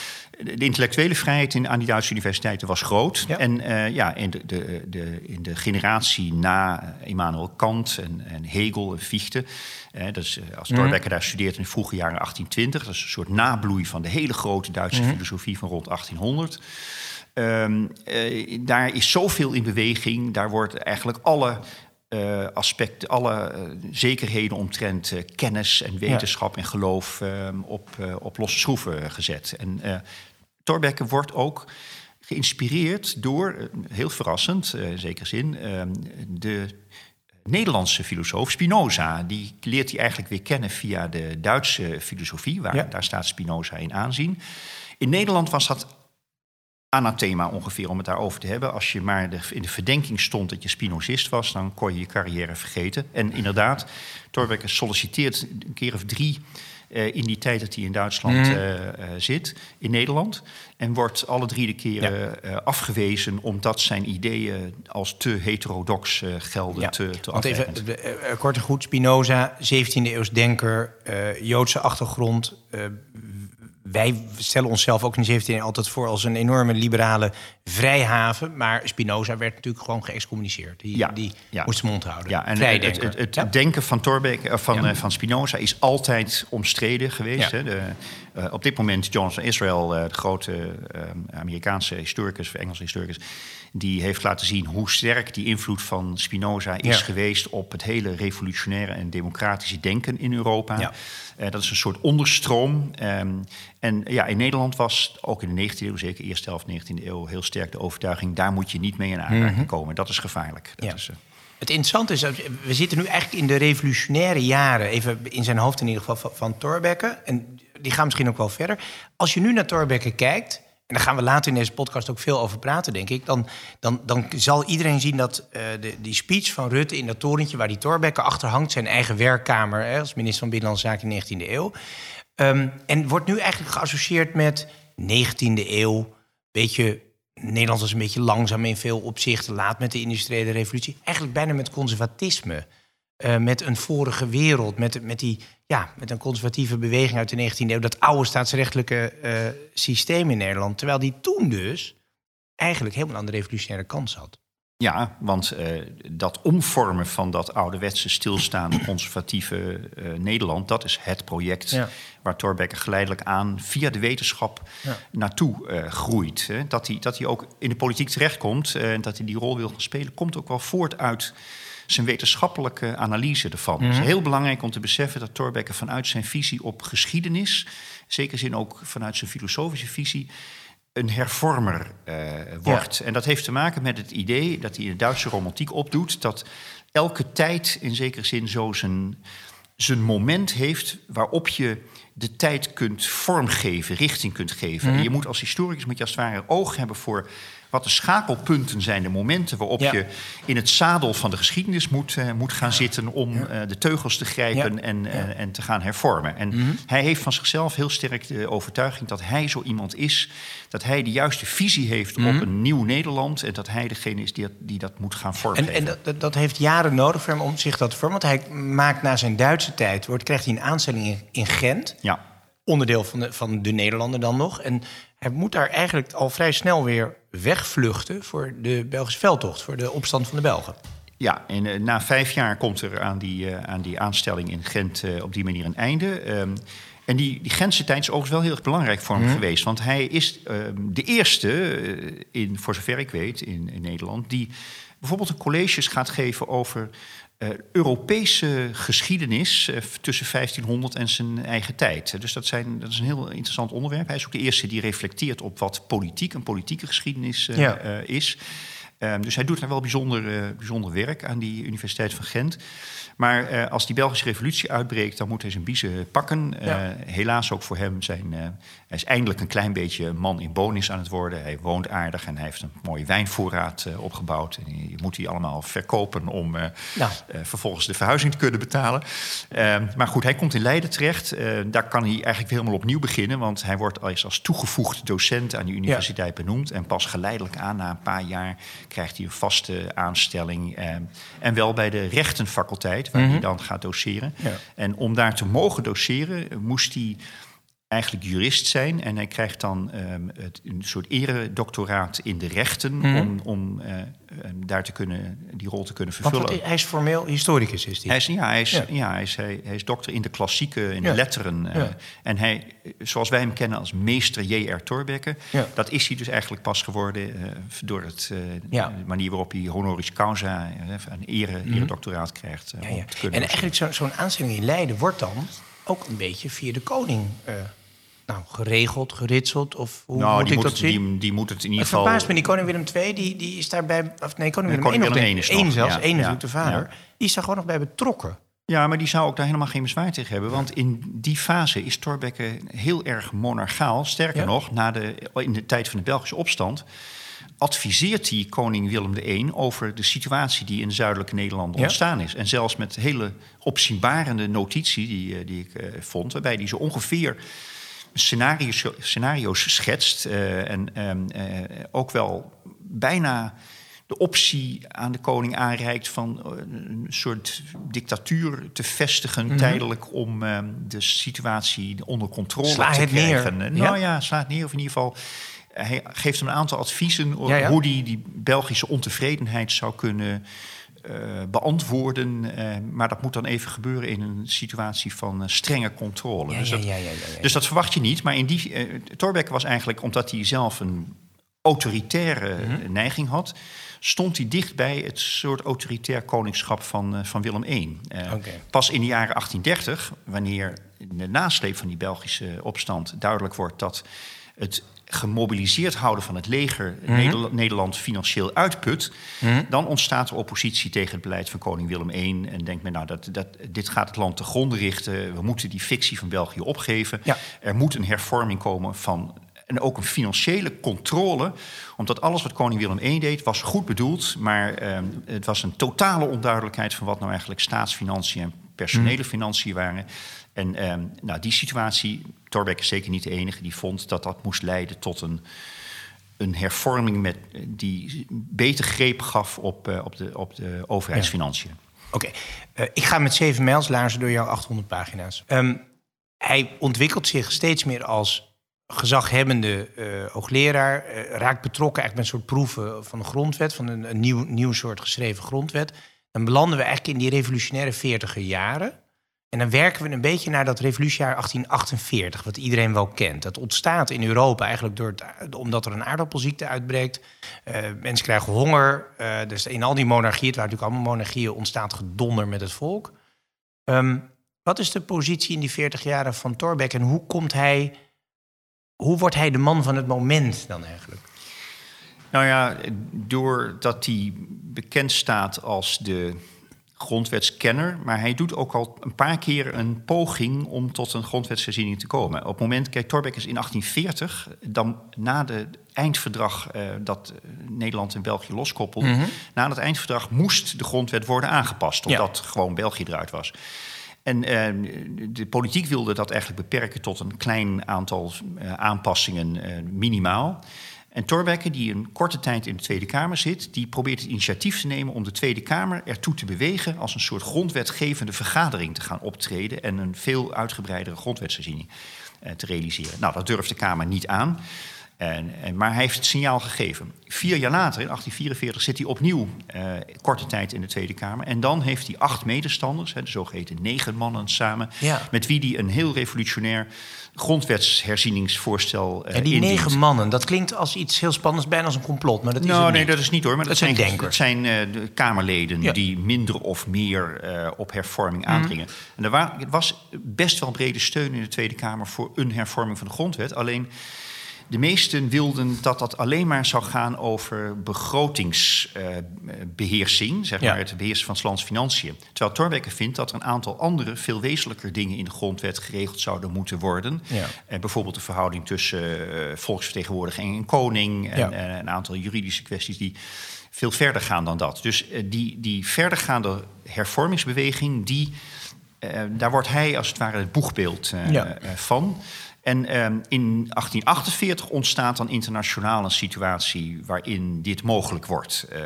Speaker 3: de intellectuele vrijheid in, aan die Duitse universiteiten was groot. Ja. En uh, ja, in de, de, de, in de generatie na Immanuel Kant en, en Hegel en Fichte... Eh, dat is, als Thorbecke mm. daar studeert in de vroege jaren 1820... dat is een soort nabloei van de hele grote Duitse mm. filosofie van rond 1800... Um, uh, daar is zoveel in beweging. Daar wordt eigenlijk alle uh, aspecten, alle uh, zekerheden omtrent kennis en wetenschap ja. en geloof op, op losse schroeven gezet. En Thorbecke wordt ook geïnspireerd door, eh, heel verrassend, uh, in zekere zin, uh, de Nederlandse filosoof Spinoza. Die leert hij eigenlijk weer kennen via de Duitse filosofie, waar daar staat Spinoza in aanzien. In Nederland was dat anathema ongeveer om het daarover te hebben. Als je maar in de verdenking stond dat je Spinozist was, dan kon je je carrière vergeten. En inderdaad, Thorbecke solliciteert een keer of drie uh, in die tijd dat hij in Duitsland mm. uh, uh, zit, in Nederland. En wordt alle drie de keren ja. afgewezen omdat zijn ideeën als te heterodox gelden. Ja. Te, te
Speaker 1: Want even, kort en goed, Spinoza, 17e eeuws denker, Joodse achtergrond wij stellen onszelf ook in de 17e altijd voor als een enorme liberale vrijhaven. Maar Spinoza werd natuurlijk gewoon geëxcommuniceerd. Die, ja, die moest zijn mond houden.
Speaker 3: Ja, en het, het, het, denken van, Thorbecke, van, uh, van Spinoza is altijd omstreden geweest. Hè? De, uh, op dit moment Jonathan Israel, uh, de grote Amerikaanse historicus, Engelse historicus die heeft laten zien hoe sterk die invloed van Spinoza is geweest op het hele revolutionaire en democratische denken in Europa. Dat is een soort onderstroom. Um, en ja, in Nederland was ook in de 19e eeuw, zeker eerste helft 19e eeuw, heel sterk de overtuiging: daar moet je niet mee in aanraking mhm. komen. Dat is gevaarlijk. Dat
Speaker 1: ja.
Speaker 3: is, uh,
Speaker 1: het interessante is, we zitten nu eigenlijk in de revolutionaire jaren, even in zijn hoofd in ieder geval, van, van Thorbecke. En die gaan misschien ook wel verder. Als je nu naar Thorbecke kijkt, en daar gaan we later in deze podcast ook veel over praten, denk ik. Dan, dan, dan zal iedereen zien dat uh, de, die speech van Rutte in dat torentje waar die Thorbecke achter hangt, zijn eigen werkkamer hè, als minister van Binnenlandse Zaken in de 19e eeuw. Um, en wordt nu eigenlijk geassocieerd met 19e eeuw. Beetje, Nederland was een beetje langzaam in veel opzichten, laat met de industriële revolutie. Eigenlijk bijna met conservatisme. Uh, met een vorige wereld, met, met die ja, met een conservatieve beweging uit de 19e eeuw, dat oude staatsrechtelijke uh, systeem in Nederland. Terwijl die toen dus eigenlijk helemaal aan de revolutionaire kant zat.
Speaker 3: Ja, want uh, dat omvormen van dat ouderwetse stilstaande conservatieve uh, Nederland, dat is het project ja. waar Thorbecke geleidelijk aan via de wetenschap ja. naartoe uh, groeit. Hè. Dat hij dat ook in de politiek terechtkomt en dat hij die rol wil gaan spelen, komt ook wel voort uit zijn wetenschappelijke analyse ervan. Het is mhm. heel belangrijk om te beseffen dat Thorbecke vanuit zijn visie op geschiedenis, zeker zin ook vanuit zijn filosofische visie, een hervormer uh, wordt. En dat heeft te maken met het idee dat hij in de Duitse romantiek opdoet dat elke tijd in zekere zin zo zijn, zijn moment heeft waarop je de tijd kunt vormgeven, richting kunt geven. Mhm. je moet als historicus moet je als het ware oog hebben voor wat de schakelpunten zijn, de momenten waarop je in het zadel van de geschiedenis moet, uh, moet gaan zitten om uh, de teugels te grijpen en, uh, en te gaan hervormen. En mm -hmm. hij heeft van zichzelf heel sterk de overtuiging dat hij zo iemand is, dat hij de juiste visie heeft mm -hmm. op een nieuw Nederland en dat hij degene is die dat, die dat moet gaan vormen.
Speaker 1: En, en dat, dat, heeft jaren nodig voor hem om zich dat te vormen, want hij maakt na zijn Duitse tijd, wordt, krijgt hij een aanstelling in, in Gent. Ja. Onderdeel van de, van de Nederlanden dan nog. En hij moet daar eigenlijk al vrij snel weer wegvluchten voor de Belgische veldtocht, voor de opstand van de Belgen.
Speaker 3: Ja, en uh, na vijf jaar komt er aan die, uh, aan die aanstelling in Gent uh, op die manier een einde. Um, en die, die Gentse tijd is overigens wel heel erg belangrijk voor hem mm. geweest. Want hij is ehm, de eerste, in, voor zover ik weet, in, in Nederland... die bijvoorbeeld een colleges gaat geven over uh, Europese geschiedenis uh, tussen 1500 en zijn eigen tijd. Dus dat, zijn, dat is een heel interessant onderwerp. Hij is ook de eerste die reflecteert op wat politiek, een politieke geschiedenis uh, ja. is. Um, dus hij doet daar wel bijzonder, bijzonder werk aan die Universiteit van Gent. Maar als die Belgische revolutie uitbreekt, dan moet hij zijn biezen pakken. Ja. Helaas ook voor hem zijn. Hij is eindelijk een klein beetje man in bonus aan het worden. Hij woont aardig en hij heeft een mooie wijnvoorraad opgebouwd. En die moet hij allemaal verkopen om ja. vervolgens de verhuizing te kunnen betalen. Ehm, maar goed, hij komt in Leiden terecht. daar kan hij eigenlijk weer helemaal opnieuw beginnen. Want hij wordt als, als toegevoegd docent aan die universiteit ja. benoemd. En pas geleidelijk aan, na een paar jaar, krijgt hij een vaste aanstelling. En wel bij de rechtenfaculteit waar mm -hmm. hij dan gaat doseren. Ja. En om daar te mogen doseren, moest hij eigenlijk jurist zijn. En hij krijgt dan um, het, een soort eredoctoraat in de rechten... Mm -hmm. om, om uh, daar te kunnen, die rol te kunnen vervullen.
Speaker 1: Want hij is formeel historicus, is hij?
Speaker 3: Hij is, ja, hij is, ja. ja hij, is, hij, hij, is dokter in de klassieke, in ja. de letteren. Uh, en hij, zoals wij hem kennen als meester J.R. Thorbecke... dat is hij dus eigenlijk pas geworden... Uh, door het, de manier waarop hij honoris causa... een ere, mm -hmm. eredoctoraat krijgt.
Speaker 1: en eigenlijk zo'n zo aanstelling in Leiden wordt dan ook een beetje via de koning nou, geregeld, geritseld? Of hoe
Speaker 3: nou,
Speaker 1: moet
Speaker 3: die
Speaker 1: ik
Speaker 3: moet,
Speaker 1: dat zien?
Speaker 3: Die, die moet het in ieder
Speaker 1: Het
Speaker 3: geval...
Speaker 1: verbaast me, die koning Willem II, die, die is daarbij... Of nee, koning Willem I
Speaker 3: koning Willem I
Speaker 1: zelfs,
Speaker 3: ja,
Speaker 1: één ook de vader.
Speaker 3: ja.
Speaker 1: Die is daar gewoon nog bij betrokken.
Speaker 3: Ja, maar die zou ook daar helemaal geen bezwaar tegen hebben. Want in die fase is Thorbecke heel erg monarchaal. Sterker
Speaker 1: Ja?
Speaker 3: nog, na de, in de tijd van de Belgische opstand... adviseert hij koning Willem I over de situatie die in zuidelijke Nederlanden
Speaker 1: Ja?
Speaker 3: ontstaan is. En zelfs met hele opzienbarende notitie die, eh, die ik eh, vond... waarbij hij zo ongeveer scenario's, scenario's schetst... eh, en ehm, eh, ook wel bijna de optie aan de koning aanreikt van eh, een soort dictatuur te vestigen
Speaker 1: Mhm.
Speaker 3: tijdelijk om eh, de situatie onder controle
Speaker 1: Sla
Speaker 3: te
Speaker 1: neer.
Speaker 3: krijgen.
Speaker 1: Ja?
Speaker 3: Nou ja, sla het neer of in ieder geval. Hij geeft hem een aantal adviezen
Speaker 1: Ja, ja.
Speaker 3: hoe hij die Belgische ontevredenheid zou kunnen beantwoorden. Eh, maar dat moet dan even gebeuren in een situatie van eh, strenge controle.
Speaker 1: Ja,
Speaker 3: dus dat,
Speaker 1: ja, ja,
Speaker 3: dus dat verwacht je niet. Maar in die, eh Thorbecke was eigenlijk, omdat hij zelf een autoritaire
Speaker 1: Mhm.
Speaker 3: neiging had, stond hij dicht bij het soort autoritair koningschap van, eh, van Willem I. Eh. Pas in de jaren 1830, wanneer in de nasleep van die Belgische opstand duidelijk wordt dat het gemobiliseerd houden van het leger
Speaker 1: Mhm.
Speaker 3: Nederland, Nederland financieel uitput, dan ontstaat er oppositie tegen het beleid van koning Willem I. En denkt men, nou, dat, dat, dit gaat het land te gronden richten. We moeten die fictie van België opgeven.
Speaker 1: Ja.
Speaker 3: Er moet een hervorming komen van. En ook een financiële controle. Omdat alles wat koning Willem I deed was goed bedoeld. Maar ehm, het was een totale onduidelijkheid van wat nou eigenlijk staatsfinanciën en personele financiën waren. En ehm, nou, die situatie, Thorbecke is zeker niet de enige, die vond dat dat moest leiden tot een, een hervorming met, die beter greep gaf op, eh, op, de, op de overheidsfinanciën.
Speaker 1: Oké, eh, ik ga met zeven mijls laarzen door jouw 800 pagina's. Ehm, hij ontwikkelt zich steeds meer als gezaghebbende eh, hoogleraar. raakt betrokken eigenlijk met een soort proeven van de grondwet, van een, een nieuw, nieuw soort geschreven grondwet. Dan belanden we eigenlijk in die revolutionaire 40er jaren. En dan werken we een beetje naar dat revolutiejaar 1848, wat iedereen wel kent. Dat ontstaat in Europa eigenlijk door omdat er een aardappelziekte uitbreekt. Eh, mensen krijgen honger. eh, dus in al die monarchieën, het waren natuurlijk allemaal monarchieën, ontstaat gedonder met het volk. Ehm, wat is de positie in die 40 jaren van Thorbecke en hoe komt hij, hoe wordt hij de man van het moment dan eigenlijk?
Speaker 3: Nou ja, doordat hij bekend staat als de grondwetskenner, maar hij doet ook al een paar keer een poging om tot een grondwetsherziening te komen. Op het moment, kijk, Thorbecke is in 1840, dan na de eindverdrag eh, dat eh, Nederland en België loskoppelden, na het eindverdrag moest de grondwet worden aangepast,
Speaker 1: Ja.
Speaker 3: omdat gewoon België eruit was. En eh, de politiek wilde dat eigenlijk beperken tot een klein aantal aanpassingen minimaal. En Thorbecke, die een korte tijd in de Tweede Kamer zit, die probeert het initiatief te nemen om de Tweede Kamer ertoe te bewegen als een soort grondwetgevende vergadering te gaan optreden en een veel uitgebreidere grondwetsherziening eh, te realiseren. Nou, dat durft de Kamer niet aan. En, en, maar hij heeft het signaal gegeven. Vier jaar later, in 1844, zit hij opnieuw eh, korte tijd in de Tweede Kamer. En dan heeft hij acht medestanders, hè, de zogeheten negen mannen samen,
Speaker 1: Ja.
Speaker 3: met wie hij een heel revolutionair grondwetsherzieningsvoorstel eh
Speaker 1: En die
Speaker 3: indient.
Speaker 1: negen mannen, dat klinkt als iets heel spannends, bijna als een complot. Maar dat is
Speaker 3: Nou,
Speaker 1: het
Speaker 3: nee,
Speaker 1: niet.
Speaker 3: dat is niet hoor. Maar dat,
Speaker 1: Dat zijn
Speaker 3: zijn,
Speaker 1: denkers.
Speaker 3: dat zijn eh, de Kamerleden
Speaker 1: Ja.
Speaker 3: die minder of meer eh, op hervorming
Speaker 1: Mhm.
Speaker 3: aandringen. En er wa- er was best wel brede steun in de Tweede Kamer voor een hervorming van de grondwet. Alleen de meesten wilden dat dat alleen maar zou gaan over begrotingsbeheersing, zeg
Speaker 1: Ja.
Speaker 3: maar het beheersen van 's lands financiën. Terwijl Thorbecke vindt dat er een aantal andere, veel wezenlijker dingen in de grondwet geregeld zouden moeten worden.
Speaker 1: Ja.
Speaker 3: Eh, bijvoorbeeld de verhouding tussen eh, volksvertegenwoordiging en koning. En eh, een aantal juridische kwesties die veel verder gaan dan dat. Dus eh, die, die verdergaande hervormingsbeweging, die, eh, daar wordt hij als het ware het boegbeeld eh,
Speaker 1: Ja.
Speaker 3: eh, van. En ehm, in 1848 ontstaat dan internationaal een situatie waarin dit mogelijk wordt. Ehm,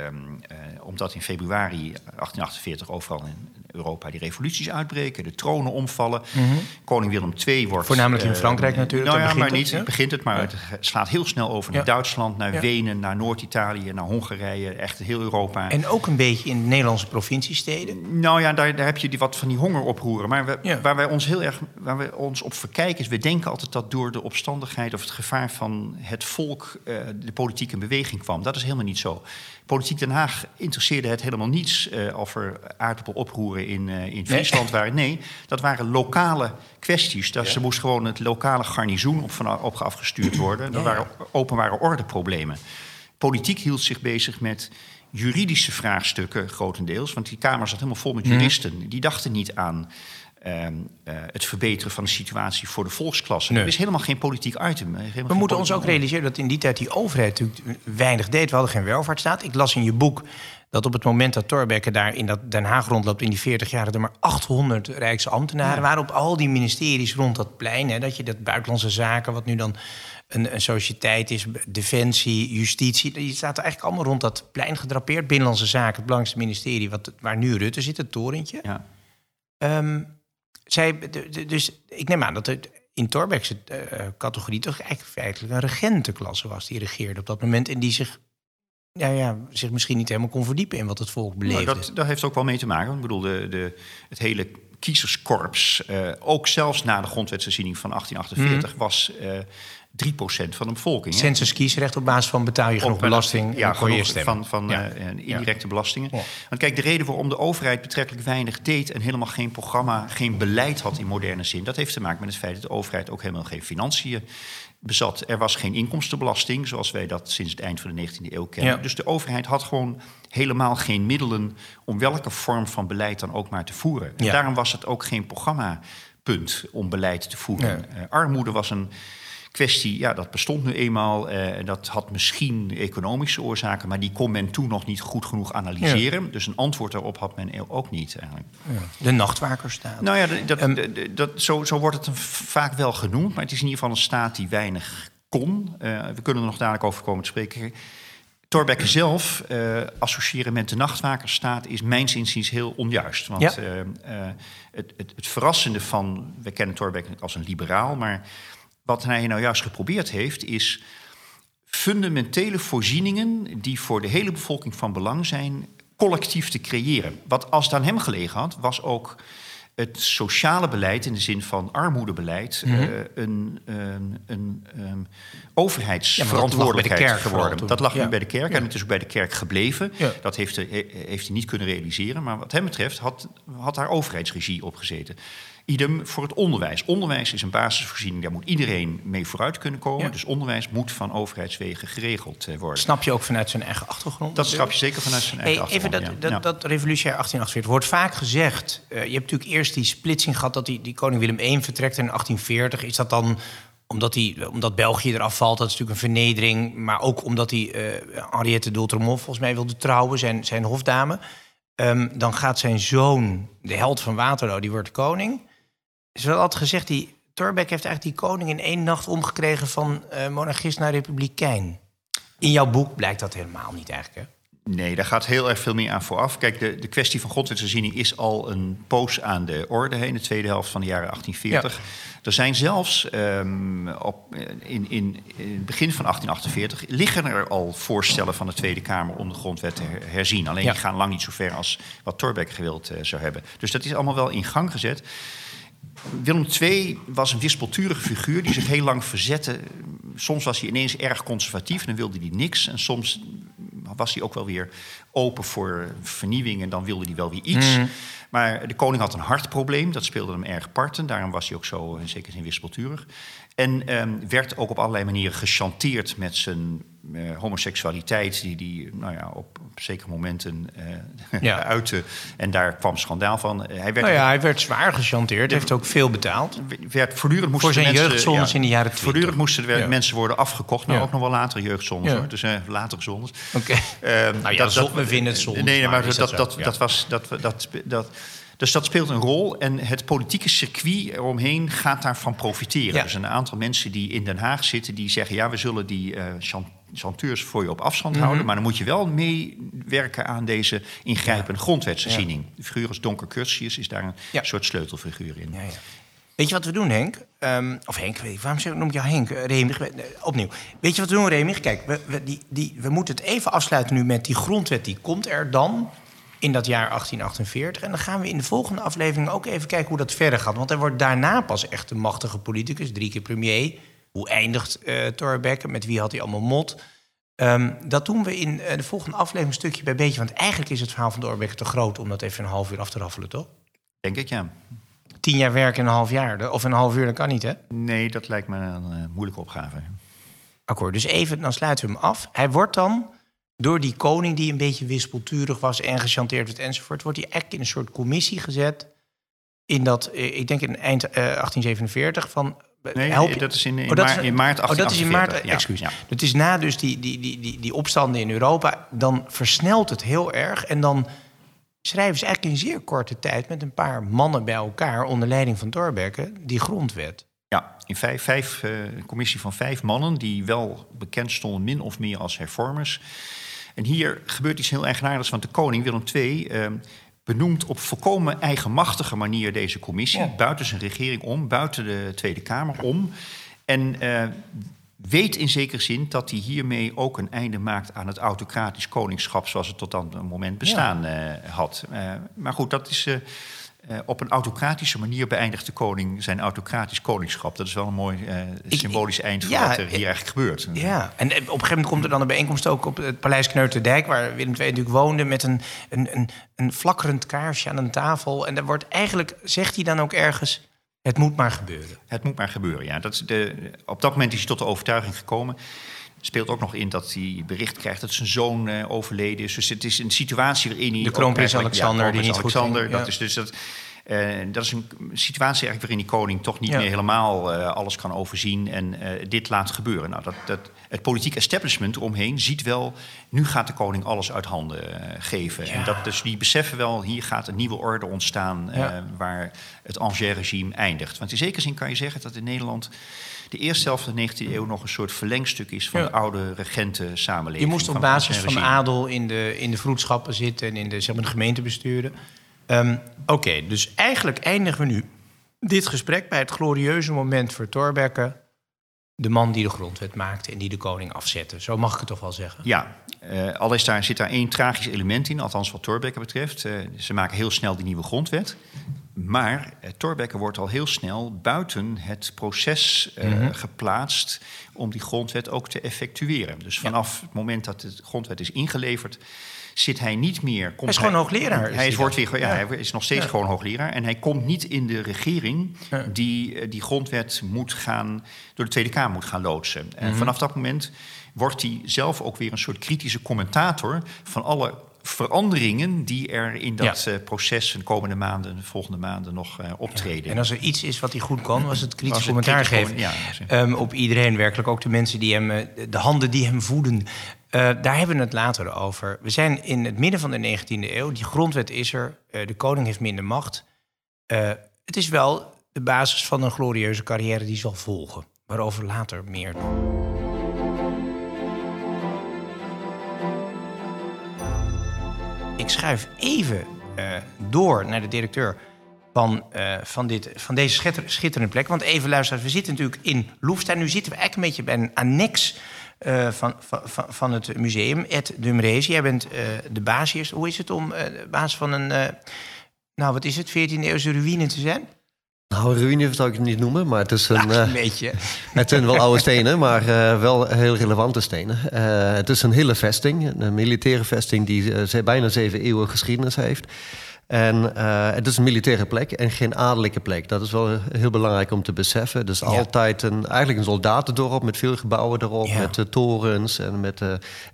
Speaker 3: eh, omdat in februari 1848 overal in Europa die revoluties uitbreken, de tronen omvallen. Koning Willem II wordt.
Speaker 1: Voornamelijk in
Speaker 3: eh,
Speaker 1: Frankrijk natuurlijk,
Speaker 3: Nou ja,
Speaker 1: begint
Speaker 3: maar
Speaker 1: het,
Speaker 3: niet
Speaker 1: ja?
Speaker 3: begint het, maar het slaat heel snel over naar
Speaker 1: Ja.
Speaker 3: Duitsland, naar. Wenen, naar Noord-Italië, naar Hongarije, echt heel Europa.
Speaker 1: En ook een beetje in de Nederlandse provinciesteden.
Speaker 3: Nou ja, daar, daar heb je die, wat van die hongeroproeren. Maar we- waar wij ons heel erg waar we ons op verkijken is, we denken altijd dat door de opstandigheid of het gevaar van het volk uh, de politiek in beweging kwam. Dat is helemaal niet zo. Politiek Den Haag interesseerde het helemaal niets uh, of er aardappeloproeren in, uh, in Friesland nee. waren. Nee, dat waren lokale kwesties. Dat ja. Ze moest gewoon het lokale garnizoen op, van, op afgestuurd worden. Dat waren openbare ordeproblemen. Politiek hield zich bezig met juridische vraagstukken grotendeels. Want die Kamer zat helemaal vol met juristen. Die dachten niet aan uh, uh, het verbeteren van de situatie voor de volksklasse. Nee. Er is helemaal geen politiek item.
Speaker 1: We moeten ons ook realiseren dat in die tijd die overheid natuurlijk weinig deed. We hadden geen welvaartsstaat. Ik las in je boek dat op het moment dat Thorbecke daar in dat Den Haag rondloopt in die 40 jaar, er maar 800 Rijkse ambtenaren ja. waren op al die ministeries rond dat plein. Hè, dat je dat buitenlandse zaken, wat nu dan een, een sociëteit is, defensie, justitie. Die staat eigenlijk allemaal rond dat plein gedrapeerd. Binnenlandse zaken, het belangrijkste ministerie, wat, waar nu Rutte zit, het torentje. Ja. Um, zij, dus ik neem aan dat het in Torbeck's uh, categorie toch eigenlijk feitelijk een regentenklasse was die regeerde op dat moment en die zich ja, ja, zich misschien niet helemaal kon verdiepen in wat het volk beleefde.
Speaker 3: Nou, dat, dat heeft ook wel mee te maken. Ik bedoel, de, de, het hele kiezerskorps, uh, ook zelfs na de grondwetsherziening van 1848, mm. was uh, 3% van de bevolking.
Speaker 1: Census kiesrecht op basis van betaal je genoeg belasting
Speaker 3: ja, genoeg van, van ja. uh, indirecte ja. belastingen. Ja. Want kijk, de reden waarom de overheid betrekkelijk weinig deed... en helemaal geen programma, geen beleid had in moderne zin... dat heeft te maken met het feit dat de overheid ook helemaal geen financiën bezat. Er was geen inkomstenbelasting, zoals wij dat sinds het eind van de 19e eeuw kennen. Dus de overheid had gewoon helemaal geen middelen... om welke vorm van beleid dan ook maar te voeren. En daarom was het ook geen programmapunt om beleid te voeren. Uh, armoede was een kwestie, ja, dat bestond nu eenmaal. Uh, dat had misschien economische oorzaken, maar die kon men toen nog niet goed genoeg analyseren. Ja. Dus een antwoord daarop had men ook niet eigenlijk.
Speaker 1: Ja. De nachtwakerstaat.
Speaker 3: Nou ja, dat, um, dat, zo, zo wordt het vaak wel genoemd, maar het is in ieder geval een staat die weinig kon. Uh, we kunnen er nog dadelijk over komen te spreken. Thorbecke zelf uh, associëren met de nachtwakerstaat is mijns inziens heel onjuist. Want ja. uh, het, het, het, verrassende van, we kennen Thorbecke als een liberaal, maar wat hij nou juist geprobeerd heeft, is fundamentele voorzieningen die voor de hele bevolking van belang zijn, collectief te creëren. Wat als het aan hem gelegen had, was ook het sociale beleid in de zin van armoedebeleid mm -hmm. uh, een, een, een um, overheidsverantwoordelijkheid
Speaker 1: ja,
Speaker 3: geworden. Dat lag
Speaker 1: ja.
Speaker 3: nu bij de kerk
Speaker 1: ja.
Speaker 3: en het is ook bij de kerk gebleven. Dat heeft, he, heeft hij niet kunnen realiseren. Maar wat hem betreft had, had daar overheidsregie op gezeten. Idem voor het onderwijs. Onderwijs is een basisvoorziening, daar moet iedereen mee vooruit kunnen komen. Ja. Dus onderwijs moet van overheidswegen geregeld eh, worden.
Speaker 1: Snap je ook vanuit zijn eigen achtergrond?
Speaker 3: Dat snap je zeker vanuit zijn eigen
Speaker 1: hey,
Speaker 3: achtergrond.
Speaker 1: Even dat, ja. dat, dat revolutionair 1848 wordt vaak gezegd. Uh, je hebt natuurlijk eerst die splitsing gehad dat die, die koning Willem I vertrekt in 1840. Is dat dan omdat, die, omdat België eraf valt, dat is natuurlijk een vernedering. Maar ook omdat hij uh, Henriette d'Outremont volgens mij wilde trouwen, zijn, zijn hofdame. Um, dan gaat zijn zoon, de held van Waterloo, die wordt koning is wel altijd gezegd, die Torbeck heeft eigenlijk die koning in één nacht omgekregen van uh, monarchist naar republikein. In jouw boek blijkt dat helemaal niet eigenlijk, hè?
Speaker 3: Nee, daar gaat heel erg veel meer aan vooraf. Kijk, de, de kwestie van grondwetsherziening is al een poos aan de orde in de tweede helft van de jaren 1840. Ja. Er zijn zelfs um, op, in, in, in, het begin van 1848 liggen er al voorstellen van de Tweede Kamer om de grondwet te herzien. Alleen ja. die gaan lang niet zo ver als wat Torbeck gewild uh, zou hebben. Dus dat is allemaal wel in gang gezet. Willem II was een wispelturige figuur die zich heel lang verzette. Soms was hij ineens erg conservatief en dan wilde hij niks. En soms was hij ook wel weer open voor vernieuwing en dan wilde hij wel weer iets. Mm. Maar de koning had een hartprobleem, dat speelde hem erg parten. Daarom was hij ook zo in zekere zin wispelturig. En um, werd ook op allerlei manieren gechanteerd met zijn uh, homoseksualiteit, die die nou ja, op, op zekere momenten uh, ja. uitte. En daar kwam schandaal van.
Speaker 1: Uh, hij, werd, nou ja, hij werd zwaar gechanteerd, heeft ook veel betaald.
Speaker 3: Werd voortdurend moesten
Speaker 1: Voor zijn ja, in de jaren 20.
Speaker 3: Voortdurend moesten er ja. mensen worden afgekocht, maar ook nog wel latere jeugdzones. Hoor. Dus latere zones.
Speaker 1: Oké. Okay. Um, nou ja, dat, dat, we vinden het zones.
Speaker 3: Nee, maar dat, dat, dat, dat, was... Dat, dat, dat, dus dat speelt een rol. En het politieke circuit eromheen gaat daarvan profiteren. Ja. Dus een aantal mensen die in Den Haag zitten, die zeggen: ja, we zullen die uh, chanteurs voor je op afstand mm -hmm. houden. Maar dan moet je wel meewerken aan deze ingrijpende ja. grondwetsherziening. Ja. De figuur als Donker Curtius is daar een soort sleutelfiguur in.
Speaker 1: Weet je wat we doen, Henk? Um, of Henk, waarom noem ik jou Henk? Uh, Remig, opnieuw. Weet je wat we doen, Remig? Kijk, we, we, die, die, we moeten het even afsluiten nu met die grondwet. Die komt er dan in dat jaar 1848. En dan gaan we in de volgende aflevering ook even kijken hoe dat verder gaat. Want hij wordt daarna pas echt een machtige politicus, drie keer premier. Hoe eindigt uh, Thorbecke? Met wie had hij allemaal mot? Ehm, dat doen we in de volgende aflevering stukje bij beetje. Want eigenlijk is het verhaal van Thorbecke te groot om dat even een half uur af te raffelen, toch?
Speaker 3: Denk ik, ja.
Speaker 1: Tien jaar werk in een half jaar. Of een half uur, dat kan niet, hè?
Speaker 3: Nee, dat lijkt me een moeilijke opgave.
Speaker 1: Akkoord, dus even, dan sluiten we hem af. Hij wordt dan door die koning die een beetje wispelturig was en gechanteerd werd enzovoort, wordt hij echt in een soort commissie gezet. In dat, eh, ik denk in eind uh, 1847 van.
Speaker 3: Eh, nee, help je. dat is in, in, oh, dat is, in maart 1848. Oh, dat is in maart,
Speaker 1: ja, excuus. Ja. Dat is na dus die, die, die, die, die opstanden in Europa. Dan versnelt het heel erg. En dan schrijven ze eigenlijk in zeer korte tijd... met een paar mannen bij elkaar... onder leiding van Thorbecke, die grondwet.
Speaker 3: Ja, in vijf, vijf, uh, een commissie van vijf mannen... die wel bekend stonden min of meer als hervormers... En hier gebeurt iets heel eigenaardigs, want de koning Willem II uh, benoemt op volkomen eigenmachtige manier deze commissie, buiten zijn regering om, buiten de Tweede Kamer om. En uh, weet in zekere zin dat hij hiermee ook een einde maakt aan het autocratisch koningschap zoals het tot dat moment bestaan ja. uh, had. maar goed, dat is uh, op een autocratische manier beëindigt de koning zijn autocratisch koningschap. Dat is wel een mooi uh, symbolisch ik, eind van wat er hier eigenlijk gebeurt.
Speaker 1: Ja, en op een gegeven moment komt er dan een bijeenkomst ook op het Paleis Kneuterdijk... waar Willem II natuurlijk woonde met een, een, een, een flakkerend kaarsje aan een tafel. En daar wordt eigenlijk, zegt hij dan ook ergens... Het moet maar gebeuren.
Speaker 3: Het moet maar gebeuren, ja. Dat is de, op dat moment is hij tot de overtuiging gekomen speelt ook nog in dat hij bericht krijgt dat zijn zoon uh, overleden is. Dus het is een situatie waarin hij...
Speaker 1: De kroonprins Alexander, die niet Alexander,
Speaker 3: goed ging, Dat is dus dat... Uh, dat is een situatie eigenlijk waarin die koning toch niet meer helemaal uh, alles kan overzien en uh, dit laat gebeuren. Nou, dat, dat, het politiek establishment eromheen ziet wel, nu gaat de koning alles uit handen geven. En dat, dus die beseffen wel, hier gaat een nieuwe orde ontstaan waar het Angers-regime eindigt. Want in zekere zin kan je zeggen dat in Nederland de eerste helft van de 19e eeuw nog een soort verlengstuk is van de oude regenten samenleving.
Speaker 1: Je moest op basis van adel in de, in de vroedschappen zitten en in de, zeg maar, de gemeentebesturen. Um, Oké, dus eigenlijk eindigen we nu dit gesprek bij het glorieuze moment voor Thorbecke. De man die de grondwet maakte en die de koning afzette. Zo mag ik het toch wel zeggen?
Speaker 3: Ja, uh, al is daar, zit daar één tragisch element in, althans wat Thorbecke betreft. Uh, ze maken heel snel die nieuwe grondwet. Maar uh, Thorbecke wordt al heel snel buiten het proces uh, mm-hmm. geplaatst om die grondwet ook te effectueren. Dus vanaf ja. het moment dat de grondwet is ingeleverd, zit hij niet meer.
Speaker 1: hij is gewoon hoogleraar.
Speaker 3: Hij is, wordt weer, ja, hij is nog steeds ja. gewoon hoogleraar. En hij komt niet in de regering die uh, die grondwet moet gaan, door de Tweede Kamer moet gaan loodsen. En vanaf dat moment wordt hij zelf ook weer een soort kritische commentator van alle veranderingen die er in dat ja. uh, proces de komende maanden, de volgende maanden nog uh, optreden. Ja.
Speaker 1: En als er iets is wat hij goed kan, was het kritisch commentaar geven. Ja, um, op iedereen werkelijk, ook de mensen die hem, uh, de handen die hem voeden. daar hebben we het later over. We zijn in het midden van de 19e eeuw. Die grondwet is er. de koning heeft minder macht. het is wel de basis van een glorieuze carrière die zal volgen. Waarover later meer. Ik schuif even uh, door naar de directeur van, uh, van, dit, van deze schitter, schitterende plek. Want even luisteren, we zitten natuurlijk in Loefstein. Nu zitten we eigenlijk een beetje bij een annex uh, van, van, van het museum. Ed Dumrees, jij bent de baas hier. Hoe is het om baas van een, nou wat is het, 14e eeuwse ruïne te zijn?
Speaker 4: Nou, ruïne zou ik het niet noemen, maar het is een...
Speaker 1: Een uh, beetje.
Speaker 4: Het zijn wel oude stenen, maar uh, wel heel relevante stenen. Uh, het is een hele vesting, een militaire vesting die bijna zeven eeuwen geschiedenis heeft. En het is een militaire plek en geen adellijke plek. Dat is wel heel belangrijk om te beseffen. Het is ja. altijd een, eigenlijk een soldatendorp met veel gebouwen erop, ja. met torens en, met,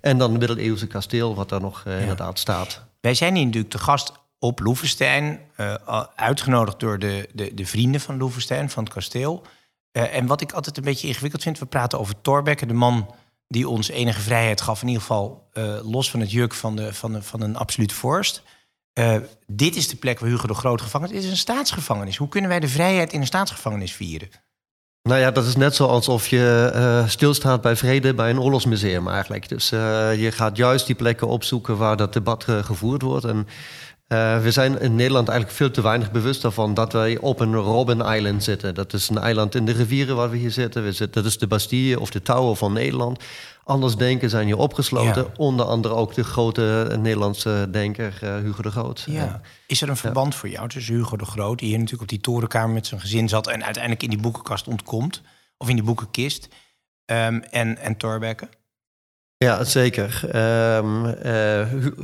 Speaker 4: en dan een middeleeuwse kasteel wat daar nog inderdaad staat.
Speaker 1: Wij zijn hier natuurlijk te gast op Loevestein, uh, uitgenodigd door de, de, de, vrienden van Loevestein, van het kasteel. Uh, en wat ik altijd een beetje ingewikkeld vind, we praten over Thorbecke, de man die ons enige vrijheid gaf, in ieder geval uh, los van het juk van, de, van, de, van een absolute vorst. dit is de plek waar Hugo de Groot gevangen is. Dit is een staatsgevangenis. Hoe kunnen wij de vrijheid in een staatsgevangenis vieren?
Speaker 4: Nou ja, dat is net zo alsof je uh, stilstaat bij vrede bij een oorlogsmuseum eigenlijk. Dus uh, je gaat juist die plekken opzoeken waar dat debat uh, gevoerd wordt. En we zijn in Nederland eigenlijk veel te weinig bewust daarvan dat wij op een Robben Island zitten. Dat is een eiland in de rivieren waar we hier zitten. We zitten dat is de Bastille of de Tower van Nederland. Anders denken zijn hier opgesloten. Onder andere ook de grote Nederlandse denker uh, Hugo de Groot.
Speaker 1: Ja. Is er een verband voor jou tussen Hugo de Groot, die hier natuurlijk op die torenkamer met zijn gezin zat en uiteindelijk in die boekenkast ontkomt, of in die boekenkist, um, en, en Thorbecke?
Speaker 4: Ja, zeker. Um, uh,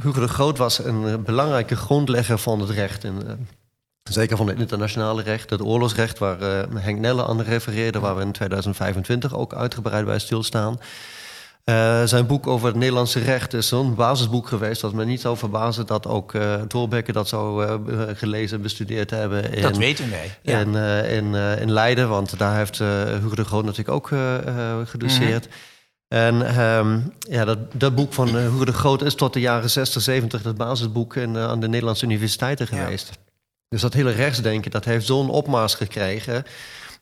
Speaker 4: Hugo de Groot was een belangrijke grondlegger van het recht. En, uh, zeker van het internationale recht, het oorlogsrecht, waar uh, Henk Nelle aan refereerde, waar we in 2025 ook uitgebreid bij stilstaan. Zijn boek over het Nederlandse recht is zo'n basisboek geweest dat me niet zou verbazen dat ook uh, Thorbecke dat zou gelezen en bestudeerd hebben.
Speaker 1: In, dat weten wij.
Speaker 4: Ja. In, in, in Leiden, want daar heeft Hugo de Groot natuurlijk ook gedoseerd. Mm -hmm. En um, ja, dat, dat boek van Hugo de Groot is tot de jaren 60, 70 het basisboek in, aan de Nederlandse universiteiten geweest. Ja. Dus dat hele rechtsdenken, dat heeft zo'n opmars gekregen.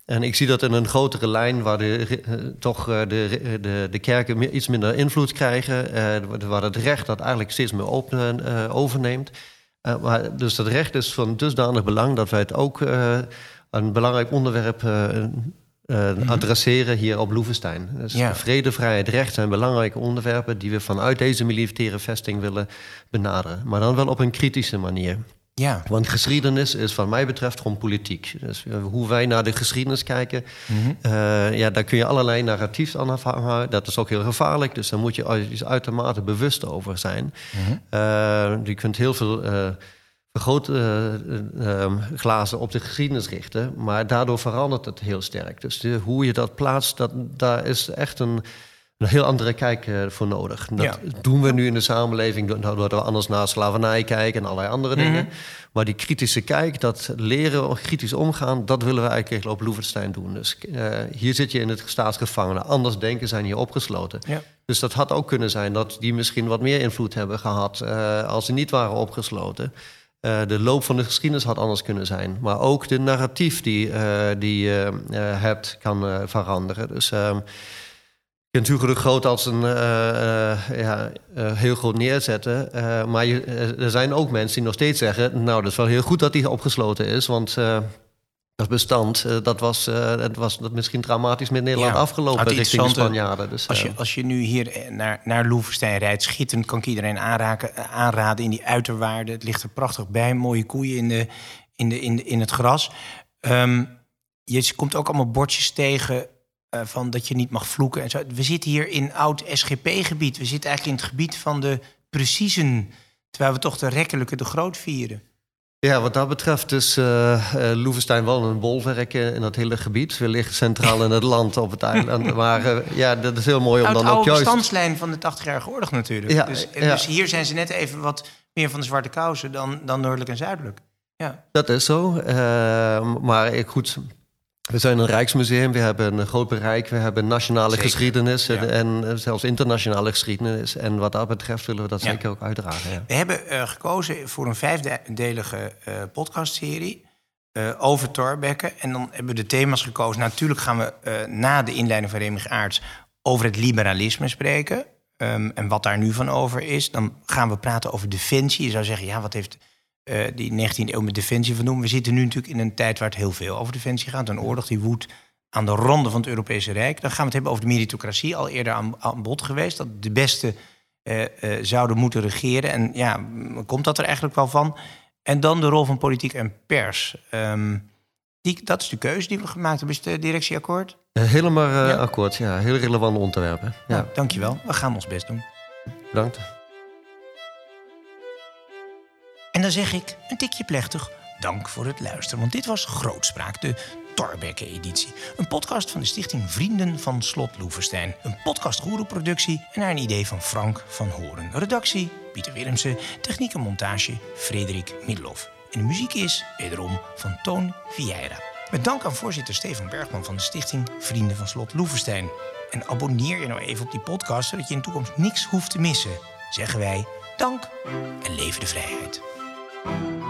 Speaker 4: En ik zie dat in een grotere lijn waar de, uh, toch de, de, de kerken iets minder invloed krijgen. waar het recht dat eigenlijk steeds meer open, overneemt. maar, dus dat recht is van dusdanig belang dat wij het ook een belangrijk onderwerp uh, adresseren hier op Loevestein. Dus ja. vrede, vrijheid, recht zijn belangrijke onderwerpen die we vanuit deze militaire vesting willen benaderen. Maar dan wel op een kritische manier. Ja. Want geschiedenis is, wat mij betreft, gewoon politiek. Dus uh, hoe wij naar de geschiedenis kijken, mm -hmm. uh, ja, daar kun je allerlei narratiefs aan afhangen. Dat is ook heel gevaarlijk, dus daar moet je uitermate bewust over zijn. Mm -hmm. je kunt heel veel vergrootglazen op de geschiedenis richten. Maar daardoor verandert het heel sterk. Dus de, hoe je dat plaatst, dat, daar is echt een, een heel andere kijk uh, voor nodig. Dat ja. doen we nu in de samenleving doordat we anders naar slavernij kijken en allerlei andere dingen. Mm -hmm. Maar die kritische kijk, dat leren kritisch omgaan, dat willen we eigenlijk op Loevestein doen. Dus uh, hier zit je in het staatsgevangenen. Anders denken zijn hier opgesloten. Ja. Dus dat had ook kunnen zijn dat die misschien wat meer invloed hebben gehad uh, als ze niet waren opgesloten. Uh, de loop van de geschiedenis had anders kunnen zijn. Maar ook de narratief die, uh, die je uh, hebt kan veranderen. Dus um, je kunt Hugo de Groot als een ja, heel groot neerzetten. maar je, er zijn ook mensen die nog steeds zeggen... nou, dat is wel heel goed dat hij opgesloten is... want dat bestand, dat was, het was dat misschien dramatisch met Nederland ja, afgelopen richting de Spanjaarden. Dus,
Speaker 1: als, je, als je nu hier naar, naar Loevestein rijdt, schitterend, kan ik iedereen aanraken, aanraden in die uiterwaarden. Het ligt er prachtig bij, mooie koeien in, de, in, de, in, de, in het gras. Um, je komt ook allemaal bordjes tegen van dat je niet mag vloeken. En zo. We zitten hier in oud SGP-gebied. We zitten eigenlijk in het gebied van de preciezen, terwijl we toch de rekkelijke de groot vieren.
Speaker 4: Ja, wat dat betreft is uh, uh, Loevestein wel een bolwerk in dat hele gebied. We liggen centraal in het land op het eiland. Maar uh, ja, dat is heel mooi om
Speaker 1: Uit
Speaker 4: dan
Speaker 1: ook
Speaker 4: juist...
Speaker 1: de bestandslijn van de 80-jarige oorlog natuurlijk. Ja, dus, ja. dus, hier zijn ze net even wat meer van de zwarte kousen dan, dan noordelijk en zuidelijk. Ja.
Speaker 4: Dat is zo. maar goed, we zijn een Rijksmuseum, we hebben een groot bereik, we hebben nationale zeker. geschiedenis en, ja. en, zelfs internationale geschiedenis. En wat dat betreft willen we dat ja. zeker ook uitdragen. Ja.
Speaker 1: We hebben uh, gekozen voor een vijfdelige uh, podcastserie uh, over Thorbecke. En dan hebben we de thema's gekozen. Natuurlijk gaan we na de inleiding van Remig Aarts over het liberalisme spreken. Um, en wat daar nu van over is. Dan gaan we praten over defensie. Je zou zeggen, ja, wat heeft uh, die 19e eeuw met defensie van doen. We zitten nu natuurlijk in een tijd waar het heel veel over defensie gaat. Een oorlog die woedt aan de ronde van het Europese Rijk. Dan gaan we het hebben over de meritocratie, al eerder aan, aan bod geweest. Dat de beste uh, uh, zouden moeten regeren. En ja, komt dat er eigenlijk wel van? En dan de rol van politiek en pers. Um, die, dat is de keuze die we gemaakt hebben. Is het directie akkoord?
Speaker 4: Helemaal ja. akkoord, ja. Heel relevante onderwerpen. Ja.
Speaker 1: Nou, dankjewel. We gaan ons best doen.
Speaker 4: Bedankt.
Speaker 1: En dan zeg ik, een tikje plechtig, dank voor het luisteren. Want dit was Grootspraak, de Torbekke-editie. Een podcast van de stichting Vrienden van Slot Loevestein. Een podcast productie en naar een idee van Frank van Horen. Redactie, Pieter Willemsen. Techniek en montage, Frederik Middelhoff. En de muziek is, wederom, van Toon Vieira. Met dank aan voorzitter Stefan Bergman van de stichting Vrienden van Slot Loevestein. En abonneer je nou even op die podcast, zodat je in de toekomst niks hoeft te missen. Zeggen wij dank en leven de vrijheid. Bye.